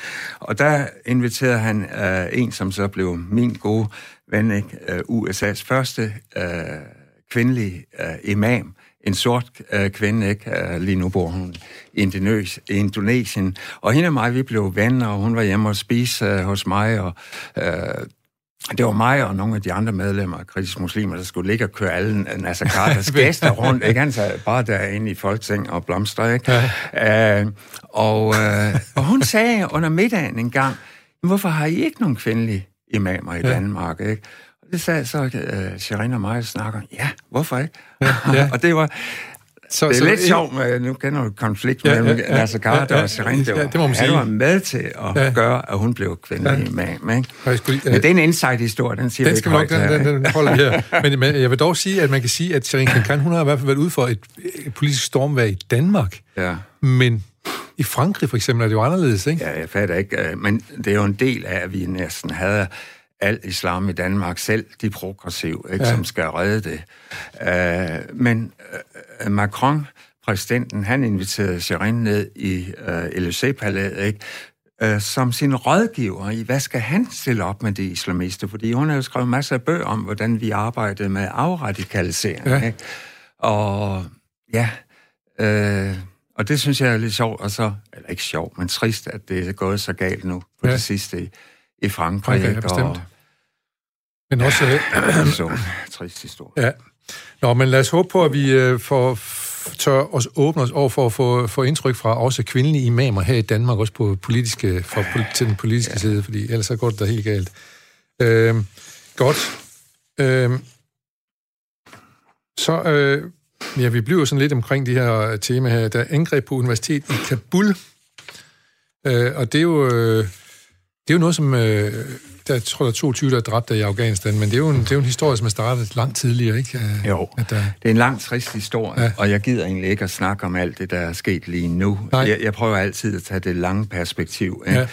Og der inviterede han uh, en, som så blev min gode ven, ikke? Uh, USA's første uh, kvindelige uh, imam, en sort uh, kvinde, ikke? Uh, lige nu bor hun i Indonøs, Indonesien. Og hende og mig, vi blev venner, og hun var hjemme og spise uh, hos mig, og uh, det var mig og nogle af de andre medlemmer af Kritisk Muslimer, der skulle ligge og køre alle Nasser Carters gæster rundt. Ikke? Han sad bare derinde i Folketing og blomster. Ikke? Ja. Øh, og, øh, og hun sagde under middagen en gang, hvorfor har I ikke nogen kvindelige imamer i. Danmark? Ikke? Og det sagde så uh, Shirin og mig snakker, ja, hvorfor ikke? Ja, ja. og det var, så, det er så, lidt sjovt, med, nu kender du konflikt ja, mellem ja, ja, Nasser Carter ja, ja, og Shirin. Det var, ja, det må man sige. Han var med til at ja. gøre, at hun blev kvindelig ja. imam. Ikke? Skulle, Men det er en inside-historie, den siger
den skal vi nok, den, den, den holder her. Men, men jeg vil dog sige, at man kan sige, at Shirin Khan, hun har i hvert fald været ude for et, et politisk stormvær i Danmark. Ja. Men i Frankrig for eksempel er det jo anderledes, ikke?
Ja, jeg fatter ikke. Øh, men det er jo en del af, at vi næsten havde al islam i Danmark selv, de progressive, ikke, ja. som skal redde det. Uh, men uh, Macron, præsidenten, han inviterede Shirin ned i uh, Élysée-palæet, ikke, uh, som sin rådgiver i, hvad skal han stille op med de islamister? Fordi hun har jo skrevet masser af bøger om, hvordan vi arbejdede med afradikalisering. Ja. Ikke? Og ja, uh, og det synes jeg er lidt sjovt, og så, eller ikke sjovt, men trist, at det er gået så galt nu på ja. det sidste i, i Frankrig.
Frankrig, ja, bestemt. Og,
men også... Ja, så trist historie.
Ja. Nå, men lad os håbe på, at vi øh, får tør os åbne os over for at få, få indtryk fra også kvindelige imamer her i Danmark, også på politiske, fra, til den politiske ja. side, fordi ellers så går det da helt galt. Øh, godt. Øh, så øh, Ja, vi bliver sådan lidt omkring de her tema her. Der er angreb på universitet i Kabul, øh, og det er jo, øh, det er jo noget, som... Øh, der tror jeg, der er 22, der er dræbt i Afghanistan, men det er jo en, det er jo en historie, som er startet langt tidligere, ikke?
Jo, at der... det er en lang, trist historie, ja. og jeg gider egentlig ikke at snakke om alt det, der er sket lige nu. Jeg, jeg prøver altid at tage det lange perspektiv. Ikke?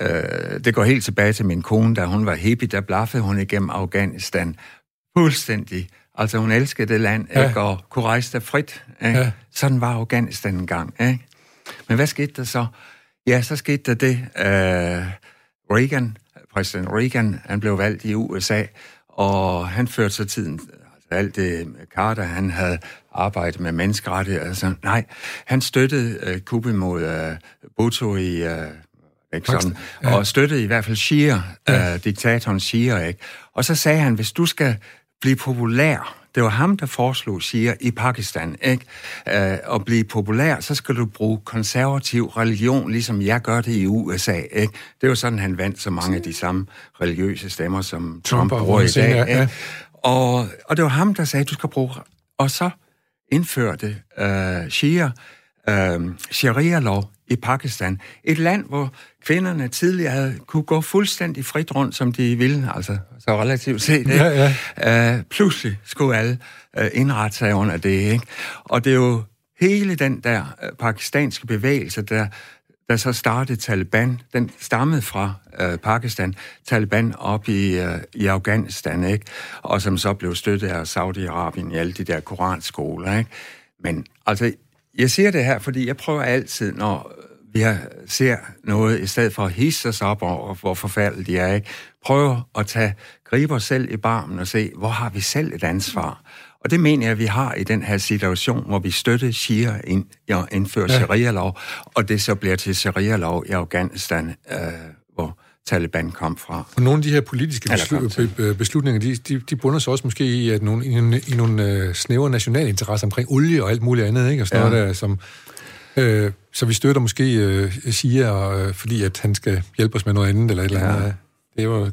Ja. Øh, det går helt tilbage til min kone, da hun var hippie, der blaffede hun igennem Afghanistan fuldstændig Altså, hun elskede det land, ja. ikke? og kunne rejse der frit. Ikke? Ja. Sådan var Afghanistan engang. Ikke? Men hvad skete der så? Ja, så skete der det. Uh, Reagan, præsident Reagan, han blev valgt i USA, og han førte så tiden, altså alt det Carter, han havde arbejdet med menneskerettigheder, altså, nej, han støttede uh, kuppet mod uh, Bhutto i... Uh, ikke sådan, ja. og støttede i hvert fald Shia, ja. uh, diktatoren Shia, ikke? Og så sagde han, hvis du skal blive populær. Det var ham, der foreslog, siger, i Pakistan, ikke? Uh, at blive populær, så skal du bruge konservativ religion, ligesom jeg gør det i USA, ikke? Det var sådan, han vandt så mange af de samme religiøse stemmer, som Trump, Trump bruger i dag, ja. Og, og det var ham, der sagde, du skal bruge... Og så indførte uh, Shia uh, sharia-lov i Pakistan. Et land, hvor kvinderne tidligere havde kunne gå fuldstændig frit rundt, som de ville, altså så relativt set. Ikke? Ja, ja. Uh, pludselig skulle alle uh, indrette sig under det. Ikke? Og det er jo hele den der uh, pakistanske bevægelse, der, der så startede Taliban, den stammede fra uh, Pakistan, Taliban op i, uh, i Afghanistan, ikke? og som så blev støttet af Saudi-Arabien i alle de der koranskoler. Ikke? Men altså, jeg siger det her, fordi jeg prøver altid, når vi ser noget, i stedet for at hisse os op over, hvor forfærdeligt de er, ikke? prøver at tage, gribe os selv i barmen og se, hvor har vi selv et ansvar? Og det mener jeg, at vi har i den her situation, hvor vi støtter Shia ind, ja, indfører ja. sharia-lov, og det så bliver til sharia-lov i Afghanistan, øh, hvor Taliban kom fra.
Og nogle af de her politiske beslu- beslutninger, de, de, de bunder sig også måske i, at nogle, i, i nogle uh, snævre nationale interesser omkring olie og alt muligt andet, ikke? Og sådan ja. noget der, som... Øh, så vi støtter måske øh, Shia, øh, fordi at han skal hjælpe os med noget andet, eller et ja. eller andet. Det var...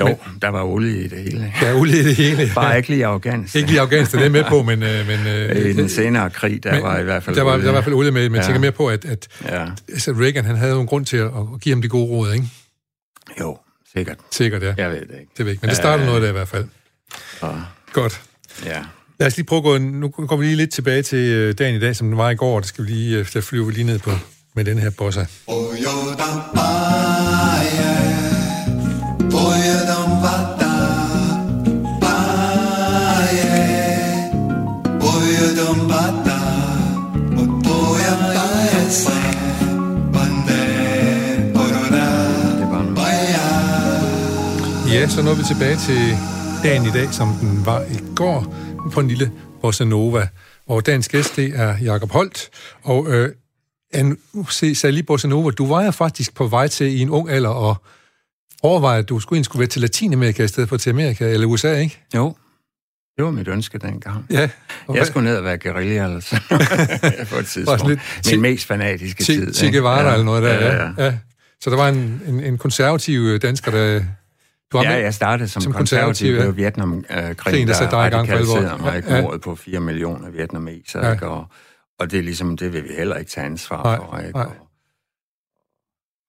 Jo, men, der var olie i det hele.
Der er olie i det hele.
Bare ikke lige Afghanistan.
ikke lige Afghanistan, det er med på, men... Øh, men
I den senere krig, der men, var i hvert fald
der var, olie. Der var i hvert fald olie med, men ja. tænker mere på, at, at ja. altså Reagan han havde jo en grund til at, at give ham de gode råd, ikke?
Jo, sikkert.
Sikkert, ja.
Jeg ved det ikke.
Det ved ikke, men det startede noget der i hvert fald. Ja. Godt. Ja. Lad os lige prøve at gå... Nu går vi lige lidt tilbage til øh, dagen i dag, som den var i går, det skal vi lige, øh, der flyver vi lige ned på med den her bossa. Ja, så nåede vi tilbage til dagen i dag, som den var i går, på en lille bossa nova. Og dagens gæst, det er Jakob Holt. Og øh, en, se, Sally Bossa Nova, du var jo faktisk på vej til i en ung alder og overvejet, at du skulle, skulle være til Latinamerika i stedet for til Amerika eller USA, ikke?
Jo, det var mit ønske dengang.
Ja.
Og jeg skulle ned og være guerilla, altså. på et tidspunkt. Lidt Min mest fanatiske tid.
Che Guevara ja. eller noget der, ja, ja. ja. Så der var en, en, en konservativ dansker, der...
Du ja, jeg startede som, som konservativ, konservativ ja. Vietnamkrigen, der, der radikaliserede mig ja. mordet på 4 millioner vietnameser, ja. og, og det er ligesom, det vil vi heller ikke tage ansvar nej, for, ikke? Nej. Og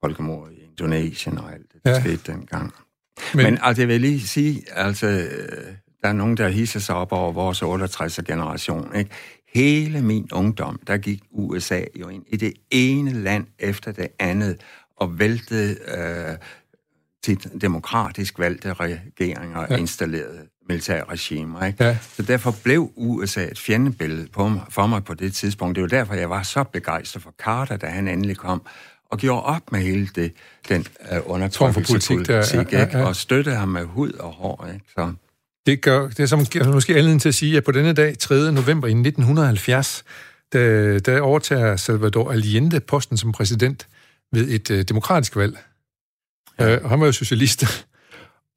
folkemord i Indonesien og alt det, der ja. skete dengang. Men, Men altså, jeg vil lige sige, altså, der er nogen, der hisser sig op over vores 68'er generation, ikke? Hele min ungdom, der gik USA jo ind i det ene land efter det andet, og væltede øh, til demokratisk valgte regeringer og ja. installerede militære regimer. Ikke? Ja. Så derfor blev USA et fjendebillede på mig, for mig på det tidspunkt. Det var derfor, jeg var så begejstret for Carter, da han endelig kom, og gjorde op med hele det, den uh, undertrykkelsespolitik, ja, ja, ja. og støttede ham med hud og hår. Ikke? Så.
Det, gør, det er som måske anledning til at sige, at på denne dag, 3. november i 1970, der, der overtager Salvador Allende posten som præsident ved et uh, demokratisk valg. Ja. Og han var jo socialist.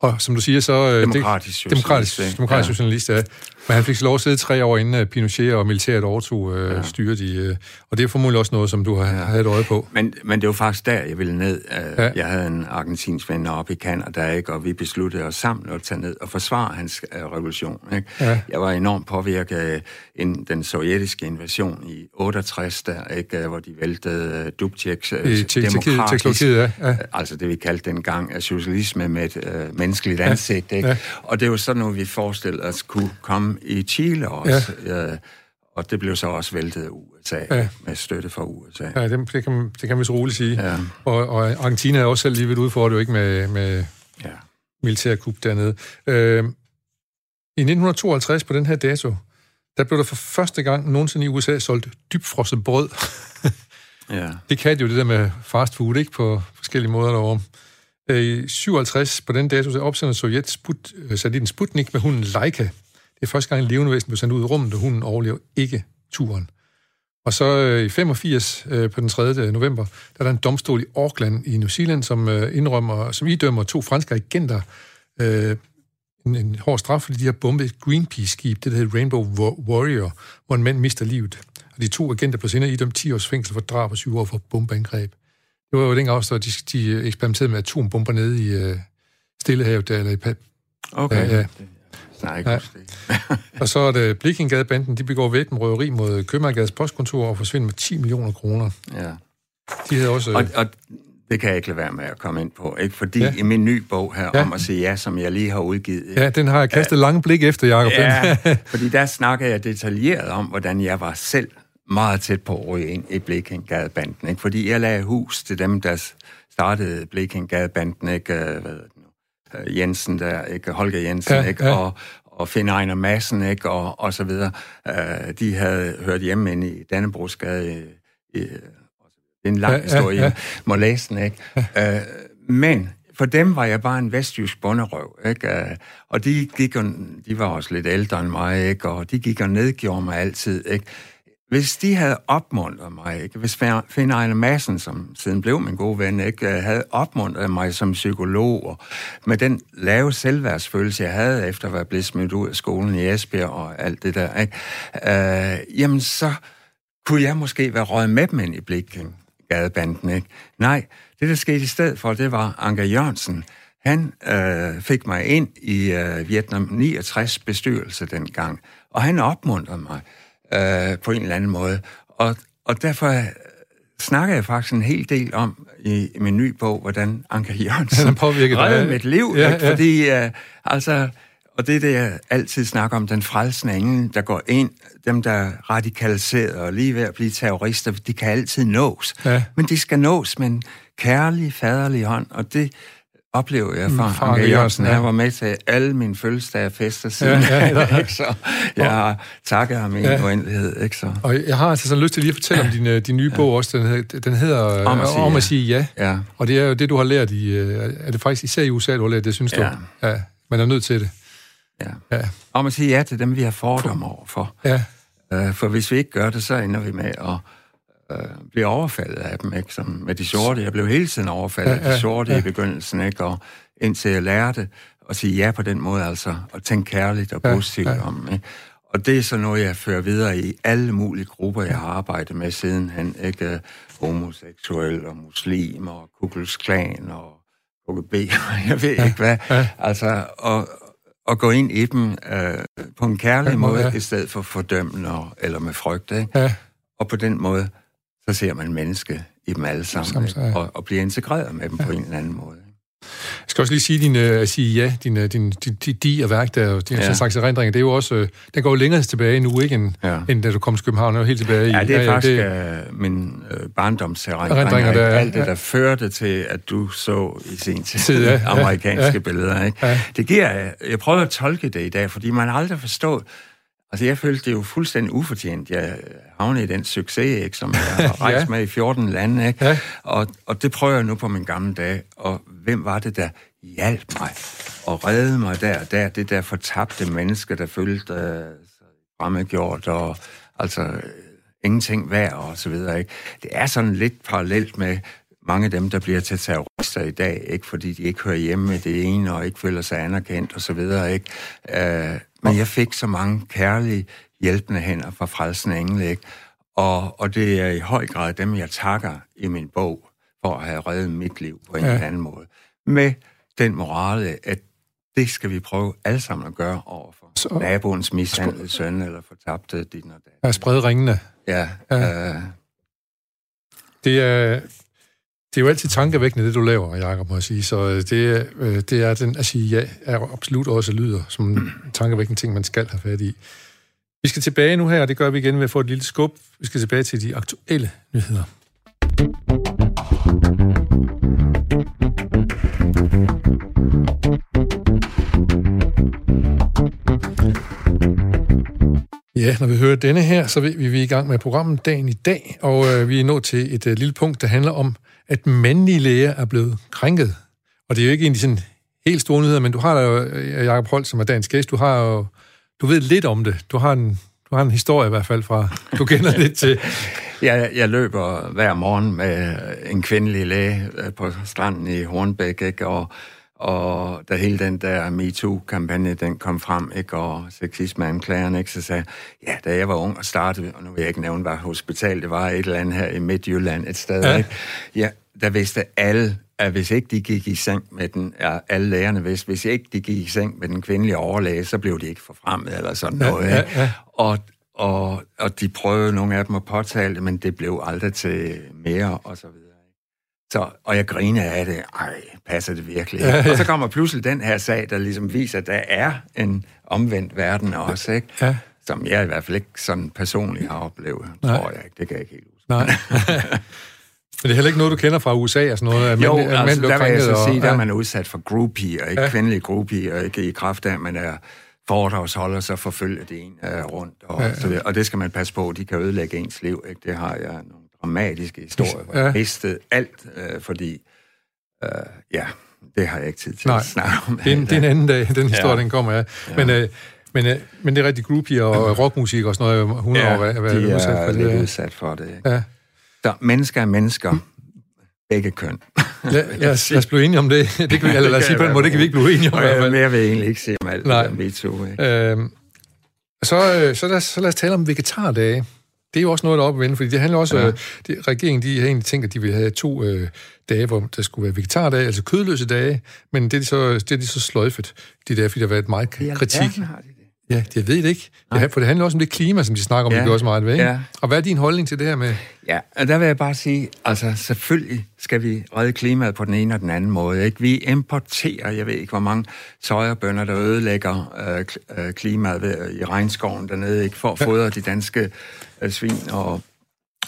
Og som du siger, så...
Demokratisk socialist.
Demokratisk, demokratisk ja. socialist, ja. Men han fik lov at sidde tre år inden Pinochet og militæret overtog øh, ja. styret i... Øh, og det er formodentlig også noget, som du har, ja. havde et øje på.
Men, men det var faktisk der, jeg ville ned. Ja. Jeg havde en argentinsk ven oppe i Canada, ikke? og vi besluttede os sammen at tage ned og forsvare hans øh, revolution. Ikke? Ja. Jeg var enormt påvirket af en, den sovjetiske invasion i 68, der, ikke? hvor de væltede uh, Dubčeks uh, demokratisk... Ja. Ja. Altså det, vi kaldte dengang socialisme med et uh, menneskeligt ansigt. Ja. Ikke? Ja. Og det var sådan noget, vi forestillede os kunne komme i Chile også. Ja. Øh, og det blev så også væltet af USA, ja. med støtte fra USA.
Ja, det, det, kan, det kan man så roligt sige. Ja. Og, og Argentina er også selv lige ved udfordret, ikke med, med ja. militærkup dernede. Øh, I 1952, på den her dato, der blev der for første gang nogensinde i USA solgt dybfrosset brød. ja. Det kan jo det der med fast food, ikke? På forskellige måder derovre. Øh, I 57, på den dato, så opsender Sovjet sput, øh, sat i en Sputnik med hunden Leica. Det er første gang, en levende væsen blev sendt ud i rummet, og hunden overlever ikke turen. Og så øh, i 85, øh, på den 3. november, der er der en domstol i Auckland i New Zealand, som øh, indrømmer, som idømmer to franske agenter øh, en, en hård straf, fordi de har bombet et Greenpeace-skib, det der hedder Rainbow Warrior, hvor en mand mister livet. Og de to agenter blev senere idømt 10 års fængsel for drab og 7 år for bombeangreb. Det var jo dengang også, de, de eksperimenterede med atombomber nede i øh, Stillehavet, der, eller i
Okay. Ja, ja. Nej, ikke ja.
og så er det Blikkingadebanden, de begår væbnrøveri mod Købmagergades postkontor og forsvinder med 10 millioner kroner.
Ja.
De havde også...
Og, og det kan jeg ikke lade være med at komme ind på, ikke? Fordi ja. i min nye bog her, ja. om at sige ja, som jeg lige har udgivet...
Ja, den har jeg kastet ja. lange blik efter, Jacob.
Ja, fordi der snakker jeg detaljeret om, hvordan jeg var selv meget tæt på at ryge ind i Blikkingadebanden, ikke? Fordi jeg lagde hus til dem, der startede Blikkingadebanden, ikke? Hvad Øh, Jensen der, ikke? Holger Jensen, ja, ikke? Ja. Og, og Finn Ejner Madsen, ikke? Og, og så videre. Uh, de havde hørt hjemme ind i Dannebrogsgade. I, i, det er en lang ja, historie, ja, ja. må læse den, ikke? Ja. Uh, men for dem var jeg bare en vestjysk bunderøv, ikke? Uh, og de gik og, de var også lidt ældre end mig, ikke? Og de gik og nedgjorde mig altid, ikke? Hvis de havde opmuntret mig, ikke? hvis Finn Ejner Madsen, som siden blev min gode ven, ikke? Øh, havde opmuntret mig som psykolog, og med den lave selvværdsfølelse, jeg havde efter at være blevet smidt ud af skolen i Esbjerg og alt det der, ikke? Øh, jamen så kunne jeg måske være røget med dem ind i blikken, gadebanden, ikke? Nej, det der skete i stedet for, det var Anker Jørgensen. Han øh, fik mig ind i øh, Vietnam 69 bestyrelse dengang, og han opmuntrede mig øh, på en eller anden måde. Og, og derfor snakker jeg faktisk en hel del om i, i min nye bog, hvordan Anker Jørgensen reddede mit liv. Ja, ja. Fordi, øh, altså, og det er det, jeg altid snakker om, den frelsende engel, der går ind, dem, der er radikaliseret og lige ved at blive terrorister, de kan altid nås. Ja. Men de skal nås med en kærlig, faderlig hånd, og det oplever jeg fra mm, Anke Jørgensen. Ja. Han var med til alle mine fødselsdage og fester siden. Ja, ja, ja. ikke? Så jeg har takket ham i ja. en uendelighed. Ikke? Så.
Og jeg har altså sådan lyst til lige at fortælle om din, øh, din nye ja. bog også. Den, hedder, den hedder Om at sige, om at sige ja. ja. Og det er jo det, du har lært i... Øh, er det faktisk især i USA, du har lært det, synes ja. du? Ja. Man er nødt til det.
Ja. ja. Om at sige ja til dem, vi har fordomme overfor. Ja. Uh, for hvis vi ikke gør det, så ender vi med at øh, bliver overfaldet af dem, ikke? Som med de sorte. Jeg blev hele tiden overfaldet af de sorte ja. i begyndelsen, ikke? Og indtil jeg lærte at sige ja på den måde, altså, og tænke kærligt og positivt ja, ja. om, ikke? Og det er så noget, jeg fører videre i alle mulige grupper, jeg har arbejdet med siden han, ikke? Homoseksuel og muslim og Kuklus Klan og KGB, jeg ved ja, ikke hvad. Ja. Altså, og, og gå ind i dem øh, på en kærlig ja, måde, ja. i stedet for fordømmende eller med frygt. Ikke? Ja. Og på den måde, så ser man menneske i dem alle sammen, sammen og, og bliver integreret med dem ja. på en eller anden måde.
Jeg skal også lige sige, din, uh, sige ja, din, uh, din, din, din di og værk der, din ja. slags erindringer, det er jo også, uh, den går jo længere tilbage nu, ikke, end, ja. end da du kom til København, jo helt tilbage
i... Ja, det er ja, faktisk det, uh, min uh, barndomserindringer, der, alt det, der førte til, at du så i sin tid ja, amerikanske ja, billeder, ikke? Ja. Det giver, jeg prøver at tolke det i dag, fordi man aldrig forstået, Altså, jeg følte det jo fuldstændig ufortjent. Jeg havnede i den succes, ikke, som jeg har rejst ja. med i 14 lande, ikke? Ja. Og, og det prøver jeg nu på min gamle dag. Og hvem var det, der hjalp mig og redde mig der der? Det der fortabte menneske, der følte uh, fremmedgjort og altså uh, ingenting værd og så videre, ikke? Det er sådan lidt parallelt med mange af dem, der bliver til terrorister i dag, ikke fordi de ikke hører hjemme med det ene og ikke føler sig anerkendt og så videre, ikke? Uh, men jeg fik så mange kærlige, hjælpende hænder fra frelsen engle, ikke? Og, og det er i høj grad dem, jeg takker i min bog for at have reddet mit liv på en ja. eller anden måde. Med den morale, at det skal vi prøve alle sammen at gøre over for så, naboens mishandlede søn eller fortabte din og
dat. Ja, sprede ringene.
Ja. ja. Øh,
det er, det er jo altid tankevækkende, det du laver, Jacob, må jeg sige. Så øh, det, øh, det er den, at sige ja, er absolut også lyder som en tankevækkende ting, man skal have fat i. Vi skal tilbage nu her, og det gør vi igen ved at få et lille skub. Vi skal tilbage til de aktuelle nyheder. Ja, når vi hører denne her, så ved vi, vi er i gang med programmet dagen i dag, og øh, vi er nået til et øh, lille punkt, der handler om at mandlige læger er blevet krænket. Og det er jo ikke en sådan helt store nyheder, men du har jo, øh, Jacob Holt, som er dansk gæst, du har jo, du ved lidt om det. Du har en, du har en historie i hvert fald fra, du kender lidt til.
Jeg, jeg løber hver morgen med en kvindelig læge øh, på stranden i Hornbæk, ikke? og og da hele den der MeToo-kampagne, den kom frem, ikke, og sexisme-anklagerne, ikke, så sagde ja, da jeg var ung og startede, og nu vil jeg ikke nævne, hvad hospital det var, et eller andet her i Midtjylland, et sted, ja. ikke, ja, der vidste alle, at hvis ikke de gik i seng med den, ja, alle lægerne vidste, hvis ikke de gik i seng med den kvindelige overlæge, så blev de ikke forfremmet eller sådan ja, noget. Ikke? Ja, ja. Og, og, og de prøvede nogle af dem at påtale det, men det blev aldrig til mere, og så videre. Så, og jeg griner af det. Ej, passer det virkelig? Ja, ja. Og så kommer pludselig den her sag, der ligesom viser, at der er en omvendt verden også, ikke? Ja. Som jeg i hvert fald ikke sådan personligt har oplevet, Nej. tror jeg ikke. Det kan jeg ikke helt huske.
Nej. Men det er heller ikke noget, du kender fra USA og sådan noget?
At jo, mænd, altså, der vil jeg så sige, og, der er man udsat for groupier, ikke ja. kvindelige groupier, ikke i kraft af, at man er foredragsholder, så forfølger det en uh, rundt. Og, ja, ja. Så det, og det skal man passe på, de kan ødelægge ens liv. Ikke? Det har jeg nogle dramatiske historie, hvor ja. jeg mistede alt, øh, fordi, øh, ja, det har jeg ikke tid til Nej, at snakke om.
Det er, en, det er en anden dag, den historie, ja. den kommer af. Ja. Men, øh, men, øh, men det er rigtig groupie og rockmusik og sådan noget, 100 ja, år, hvad, hvad
de er udsat for det. lidt udsat for det. Ikke? Ja. Så mennesker er mennesker, begge køn.
lad, lad, os, lad os blive enige om det. det kan vi, eller lad os sige på en måde, det kan vi ikke blive enige om.
Jeg, mere vil jeg egentlig ikke sige om alt Nej. det der MeToo. Ikke? Øhm,
så, øh, så, lad os, så lad os tale om vegetardage det er jo også noget, der er op at vende, fordi det handler også... Ja. Øh, det, regeringen de har egentlig tænkt, at de vil have to øh, dage, hvor der skulle være vegetardage, altså kødløse dage, men det er de så, det er de så sløjfet, de dage, fordi der har været meget kritik. Ja, har de? Ja, jeg ved det ikke. Det, for det handler også om det klima, som de snakker om, ja. det også meget ved. Ja. Og hvad er din holdning til det her med...
Ja, og der vil jeg bare sige, altså selvfølgelig skal vi redde klimaet på den ene og den anden måde. Ikke? Vi importerer, jeg ved ikke, hvor mange sojabønder, der ødelægger øh, øh klimaet ved, i regnskoven dernede, ikke? for at fodre ja. de danske øh, svin og,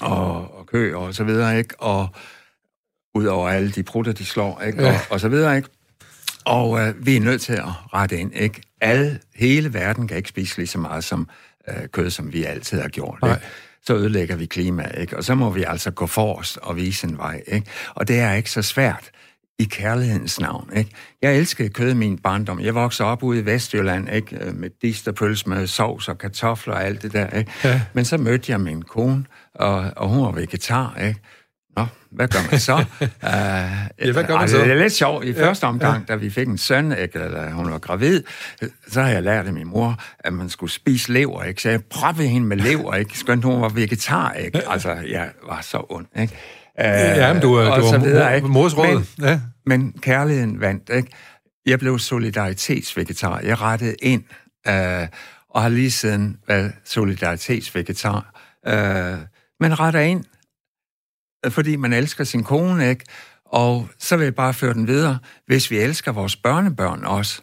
og, og kø og så videre, ikke? Og udover alle de prutter, de slår, ikke? Ja. Og, og så videre, ikke? Og øh, vi er nødt til at rette ind, ikke? Alle, hele verden kan ikke spise lige så meget som øh, kød, som vi altid har gjort, ikke? så ødelægger vi klimaet, ikke? Og så må vi altså gå forrest og vise en vej, ikke? Og det er ikke så svært i kærlighedens navn, ikke? Jeg elskede kød i min barndom. Jeg voksede op ude i Vestjylland, ikke? Med disterpøls med sovs og kartofler og alt det der, ikke? Ja. Men så mødte jeg min kone, og, og hun var vegetar, ikke? Nå, hvad gør man så? uh,
ja, hvad gør man altså, så?
Det er lidt sjovt. I første omgang, ja. da vi fik en søn, ikke, eller hun var gravid, så har jeg lært af min mor, at man skulle spise lever, ikke? Så jeg prøvede hende med lever, ikke? Skønt hun var vegetar, ikke? Altså, jeg var så ond, ikke?
Uh, ja, men du, du var videre, mors råd.
Men, ja. men kærligheden vandt, ikke? Jeg blev solidaritetsvegetar. Jeg rettede ind, uh, og har lige siden været solidaritetsvegetar. Uh, man retter ind, fordi man elsker sin kone, ikke? Og så vil jeg bare føre den videre. Hvis vi elsker vores børnebørn også,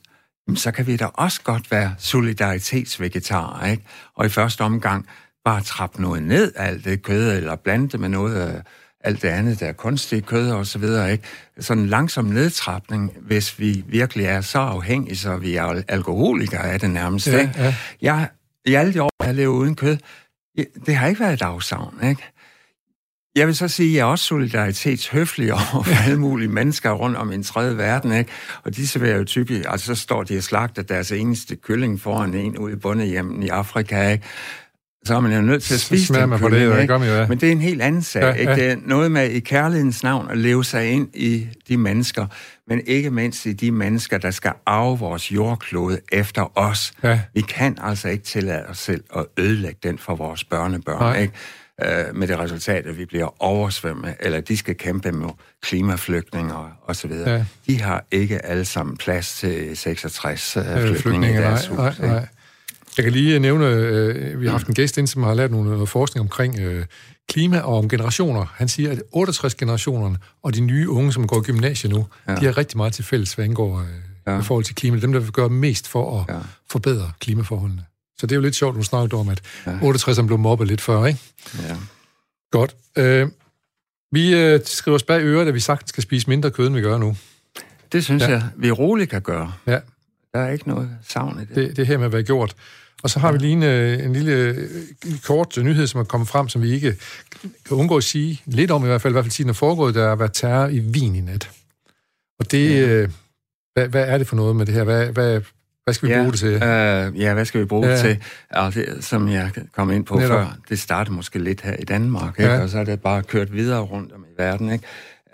så kan vi da også godt være solidaritetsvegetarer, ikke? Og i første omgang bare trappe noget ned, alt det kød, eller blande det med noget af alt det andet, der er kunstigt kød og så videre, ikke? Sådan en langsom nedtrapning, hvis vi virkelig er så afhængige, så vi er alkoholikere af det nærmest, ja, ikke? Ja. Jeg, I alle de år, jeg lever uden kød, det har ikke været et afsavn, ikke? Jeg vil så sige, at jeg er også solidaritetshøflig over for alle mulige mennesker rundt om en tredje verden, ikke? Og de serverer jo typisk, altså så står de og slagter deres eneste kylling foran en ude i bondehjemmen i Afrika, ikke? Så er man jo nødt til at spise den
kylling, på det, ikke? Gør man jo, ja.
Men det er en helt anden sag, ja, ikke? Det er noget med i kærlighedens navn at leve sig ind i de mennesker, men ikke mindst i de mennesker, der skal arve vores jordklode efter os. Ja. Vi kan altså ikke tillade os selv at ødelægge den for vores børnebørn, Nej. ikke? Øh, med det resultat, at vi bliver oversvømmet, eller de skal kæmpe med klimaflygtninger osv. Ja. De har ikke alle sammen plads til 66 øh, flygtninge, flygtninge i deres nej, hus. Nej, nej.
Jeg kan lige nævne, øh, vi har haft en gæst ind, som har lavet noget, noget forskning omkring øh, klima og om generationer. Han siger, at 68-generationerne og de nye unge, som går i gymnasiet nu, ja. de har rigtig meget til fælles, hvad angår øh, ja. i forhold til klima. Dem, der vil gøre mest for at ja. forbedre klimaforholdene. Så det er jo lidt sjovt, du snakkede om, at ja. 68'erne blev mobbet lidt før, ikke? Ja. Godt. Øh, vi øh, skriver os bag øret, at vi sagtens skal spise mindre kød, end vi gør nu.
Det synes ja. jeg, vi roligt kan gøre. Ja. Der er ikke noget savn i det.
Det, det her med at være gjort. Og så har vi lige en, øh, en lille en kort nyhed, som er kommet frem, som vi ikke kan undgå at sige lidt om, i hvert fald, i hvert fald sige, den er foregået, der har været terror i Wien i nat. Og det, ja. øh, hvad, hvad er det for noget med det her? Hvad, hvad, hvad skal vi ja, bruge det til?
Øh, ja, hvad skal vi bruge ja. det til? Altså, som jeg kom ind på Netop. før, det startede måske lidt her i Danmark, ikke? Ja. og så er det bare kørt videre rundt om i verden, ikke?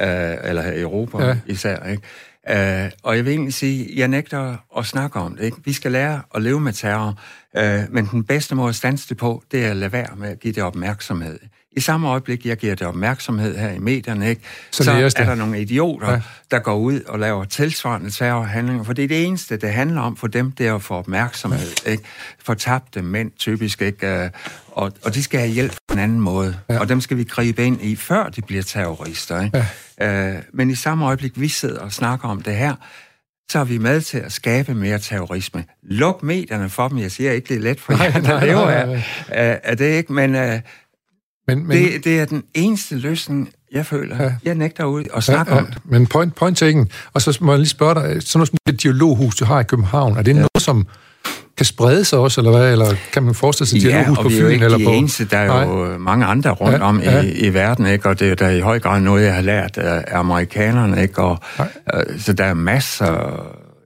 Øh, eller her i Europa ja. især. Ikke? Øh, og jeg vil egentlig sige, jeg nægter at snakke om det. Ikke? Vi skal lære at leve med terror, øh, men den bedste måde at stanse det på, det er at lade være med at give det opmærksomhed. I samme øjeblik, jeg giver det opmærksomhed her i medierne, ikke, så, så er der nogle idioter, ja. der går ud og laver tilsvarende terrorhandlinger, for det er det eneste, det handler om for dem, det er at få opmærksomhed. Ja. Ikke? Fortabte mænd typisk, ikke? Øh, og, og de skal have hjælp på en anden måde, ja. og dem skal vi gribe ind i, før de bliver terrorister. Ikke? Ja. Øh, men i samme øjeblik, vi sidder og snakker om det her, så er vi med til at skabe mere terrorisme. Luk medierne for dem. Jeg siger ikke, det er let for jer, der lever af, af det, ikke? Men, uh, men, men, det, det er den eneste løsning, jeg føler. Ja. Jeg nægter ud og snakke ja, ja. om det.
Men point, point taken. Og så må jeg lige spørge dig, sådan noget som det dialoghus, du har i København, er det ja. noget, som kan sprede sig også, eller hvad? Eller kan man forestille sig
ja,
dialoghus
på Fyn? Ja, og vi er jo ikke de på... eneste. Der er Nej. jo mange andre rundt ja, om ja. I, i verden, ikke? Og det er der i høj grad noget, jeg har lært af amerikanerne, ikke? Og, uh, så der er masser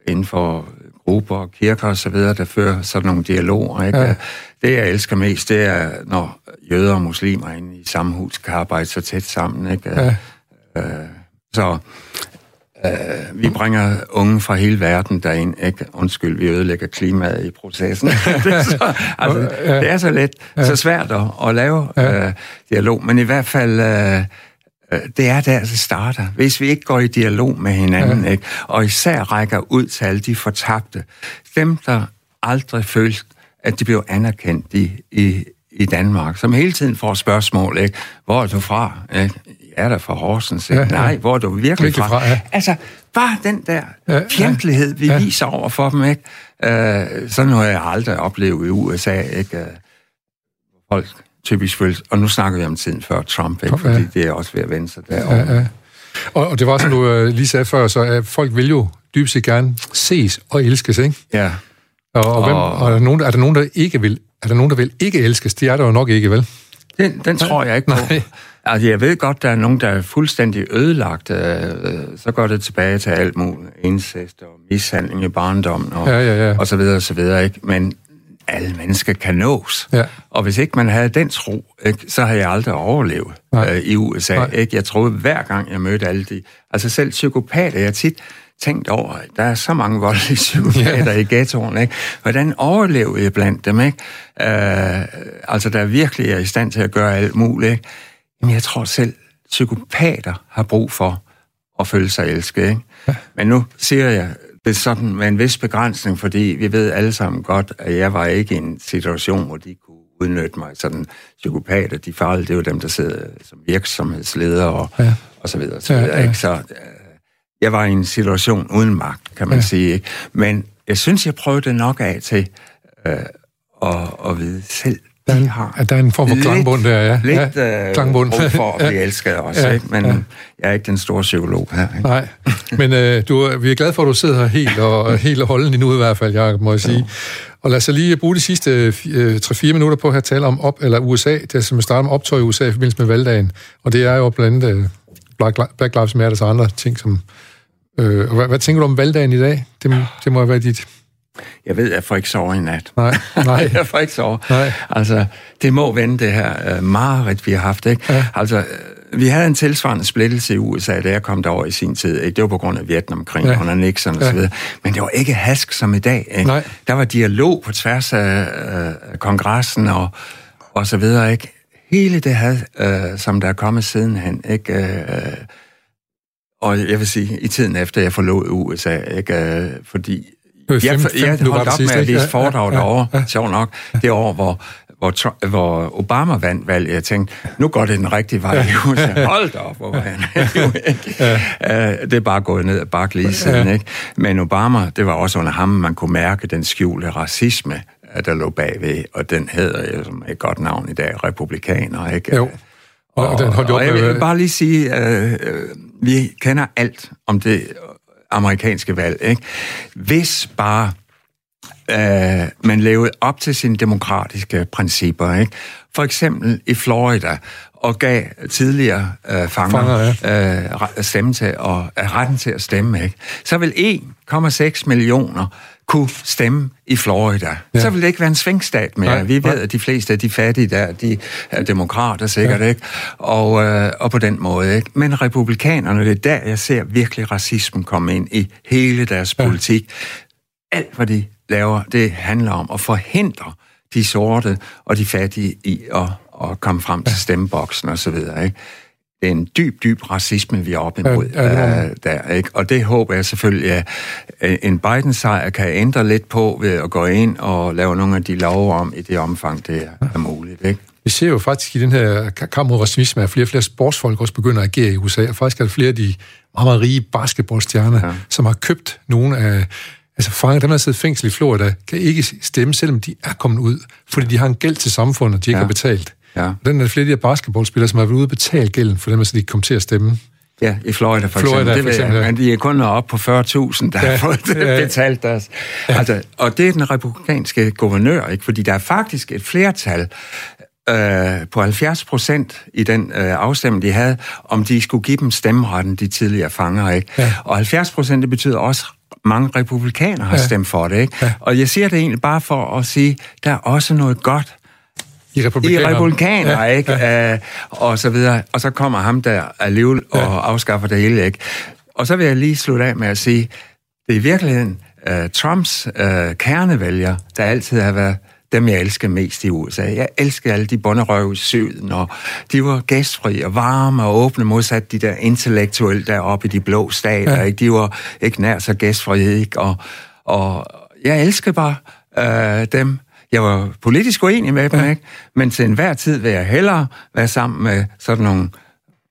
inden for grupper, kirker og så videre, der fører sådan nogle dialoger. Ikke? Ja. Det, jeg elsker mest, det er, når jøder og muslimer inde i samme hus kan arbejde så tæt sammen. Ikke? Ja. Øh, så øh, vi bringer unge fra hele verden derind. Ikke? Undskyld, vi ødelægger klimaet i processen. det, er så, altså, ja. det er så let, ja. så svært at, at lave ja. øh, dialog, men i hvert fald... Øh, Øh, det er der, det starter. Hvis vi ikke går i dialog med hinanden, ja. ikke? og især rækker ud til alle de fortabte, dem, der aldrig følte, at de blev anerkendt i, i, i Danmark, som hele tiden får spørgsmål, ikke? hvor er du fra? Ikke? Er der fra Horsens? Ikke? Ja, ja. Nej, hvor er du virkelig fra? fra ja. Altså, bare den der ja, fjendtlighed, vi ja. viser over for dem, ikke? Uh, sådan har jeg aldrig oplevet i USA, ikke? Uh, folk typisk følelse. Og nu snakker vi om tiden før Trump, ikke? fordi ja. det er også ved at vende sig derovre. Ja, ja.
Og, og det var, som du uh, lige sagde før, så at folk vil jo dybest set gerne ses og elskes, ikke?
Ja.
Og, og, hvem, og er, der nogen, er der nogen, der ikke vil, er der nogen, der vil ikke elskes? Det er der jo nok ikke, vel?
Den, den tror jeg ikke på. Nej. Altså, jeg ved godt, der er nogen, der er fuldstændig ødelagt. Øh, så går det tilbage til alt muligt. Incest og mishandling i barndommen og, ja, ja, ja. og så videre og så videre. Ikke? Men alle mennesker kan nås.
Ja.
Og hvis ikke man havde den tro, ikke, så havde jeg aldrig overlevet øh, i USA.
Nej.
Ikke? Jeg troede hver gang, jeg mødte alle de... Altså selv psykopater, jeg tit tænkt over, at der er så mange voldelige psykopater ja. i ghettoen, ikke? Hvordan overlever jeg blandt dem, ikke? Øh, altså, der virkelig er i stand til at gøre alt muligt, ikke? Jamen, jeg tror selv, psykopater har brug for at føle sig elsket, ikke? Ja. Men nu siger jeg det sådan med en vis begrænsning, fordi vi ved alle sammen godt, at jeg var ikke i en situation, hvor de kunne udnytte mig. Sådan psykopater, de farlige, det er jo dem, der sidder som virksomhedsledere og, ja. og så videre. Så, videre ja, ja. Ikke? så øh, jeg var i en situation uden magt, kan man ja. sige. Ikke? Men jeg synes, jeg prøvede nok af til øh, at, at vide selv,
der er, har at der er en form for klangbund der, ja.
Lidt ja, klangbund. Øh, for at blive elsket også, ja, ikke? men ja. jeg er ikke den store psykolog her. Ikke?
Nej, men øh, du, vi er glade for, at du sidder her helt og, helt og holden nu i hvert fald, Jacob, må jeg sige. Ja. Og lad os lige bruge de sidste øh, 3-4 minutter på at tale om op, eller USA, det som starter med optøj i USA i forbindelse med valgdagen. Og det er jo blandt andet øh, Black, Black Lives Matter og andre ting, som... Øh, hvad, hvad tænker du om valgdagen i dag? Det, det må være dit
jeg ved, jeg får ikke sove i nat.
Nej, nej.
jeg får ikke sove. Nej. Altså, det må vende det her uh, mareridt, vi har haft, ikke? Ja. Altså, uh, vi havde en tilsvarende splittelse i USA, da jeg kom derover i sin tid. Ikke? Det var på grund af Vietnamkrigen ja. under Nixon og ja. så videre. Men det var ikke hask som i dag. Ikke? Nej. Der var dialog på tværs af uh, kongressen og, og så videre, ikke? Hele det had, uh, som der er kommet sidenhen, ikke? Uh, og jeg vil sige, i tiden efter jeg forlod USA, ikke? Uh, fordi jeg, jeg, holdt op med at læse foredrag ja, derovre, ja, ja. sjov nok, det år, hvor, hvor, hvor Obama vandt valget. Jeg tænkte, nu går det den rigtige vej. Ja. Hold da op, hvor han. ja. det er bare gået ned og bare lige siden. Ikke? Men Obama, det var også under ham, man kunne mærke den skjulte racisme, der lå bagved, og den hedder jo som et godt navn i dag, republikaner. Ikke?
Jo.
Og, og, den holdt og jeg vil bare lige sige, øh, øh, vi kender alt om det amerikanske valg. Ikke? Hvis bare øh, man levede op til sine demokratiske principper, ikke? for eksempel i Florida, og gav tidligere øh, fanger, fanger ja. øh, stemme til og retten til at stemme, ikke? så vil 1,6 millioner kunne stemme i Florida. Ja. Så vil det ikke være en svingstat mere. Nej, Vi ved, nej. at de fleste af de fattige der, de er demokrater sikkert, ja. ikke? Og, øh, og på den måde, ikke? Men republikanerne, det er der, jeg ser virkelig racismen komme ind i hele deres ja. politik. Alt, hvad de laver, det handler om at forhindre de sorte og de fattige i at, at komme frem til stemmeboksen og så videre, ikke? En dyb, dyb racisme, vi er oppe imod ja, ja, ja. der. Ikke? Og det håber jeg selvfølgelig, at en Biden-sejr kan ændre lidt på ved at gå ind og lave nogle af de love om i det omfang, det er muligt. Ikke?
Vi ser jo faktisk i den her kamp mod racisme, at flere og flere sportsfolk også begynder at agere i USA, og faktisk er der flere af de meget, meget rige basketballstjerner, ja. som har købt nogle af Altså fanger, dem der sidder fængsel i Florida, kan ikke stemme, selvom de er kommet ud, fordi de har en gæld til samfundet, de ikke ja. har betalt. Ja. Den er flere af de her basketballspillere, som har været ude og betale gælden for dem, så de kan komme til at stemme.
Ja, i Florida for Florida, eksempel. Det for eksempel, jeg, men de er kun op på 40.000, der ja, har fået ja, betalt deres. Ja. Altså, og det er den republikanske guvernør, ikke? fordi der er faktisk et flertal øh, på 70 procent i den øh, afstemning, de havde, om de skulle give dem stemmeretten, de tidligere fanger. Ikke? Ja. Og 70 procent, det betyder også, mange republikanere har ja. stemt for det. Ikke? Ja. Og jeg siger det egentlig bare for at sige, der er også noget godt
i republikaner,
I republikaner ja, ikke? Ja. Uh, og så videre. Og så kommer ham der alligevel ja. og afskaffer det hele, ikke? Og så vil jeg lige slutte af med at sige, det er i virkeligheden uh, Trumps uh, kernevælger, der altid har været dem, jeg elsker mest i USA. Jeg elsker alle de bunderøve i syden, og de var gæstfri og varme og åbne, modsat de der intellektuelle deroppe i de blå stater. Ja. Ikke? De var ikke nær så gæstfri, ikke? Og, og jeg elsker bare øh, dem. Jeg var politisk uenig med dem, ja. ikke? men til enhver tid vil jeg hellere være sammen med sådan nogle...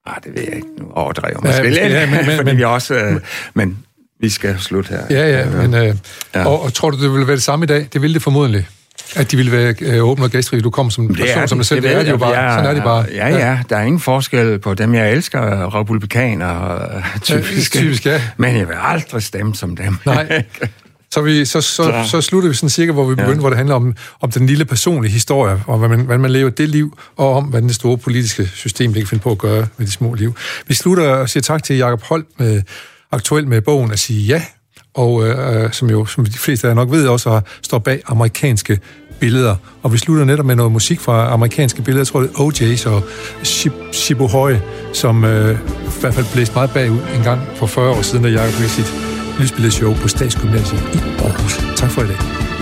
Ah, det ved jeg ikke, nu overdriver måske ja, lidt, ja, men, men, fordi vi også... Øh, men vi skal slutte her.
Ja, ja, men, øh, ja. Og, og tror du, det vil være det samme i dag? Det vil det formodentlig. At de ville være øh, åbne og gæstfri. Du kommer som en person, det som dig selv. Det, det er de jo bare. Er, Sådan er de bare.
Ja, ja. Der er ingen forskel på dem, jeg elsker. Republikaner, typisk. Ja, typisk, ja. Men jeg vil aldrig stemme som dem.
Nej. Så, vi, så, så, så, så slutter vi sådan cirka, hvor vi begynder, ja. hvor det handler om, om den lille personlige historie, og hvad man, hvad man lever det liv, og om, hvad det store politiske system det kan finde på at gøre med de små liv. Vi slutter og siger tak til Jakob Holt, med, aktuelt med bogen at sige ja, og øh, som jo, som de fleste af jer nok ved, også står bag amerikanske billeder. Og vi slutter netop med noget musik fra amerikanske billeder. Jeg tror, det er OJ's og Shibuhoi, som øh, i hvert fald blæste meget bagud en gang for 40 år siden, da Jacob fik sit lysbilledshow på Statsgymnasiet i Aarhus. Tak for i dag.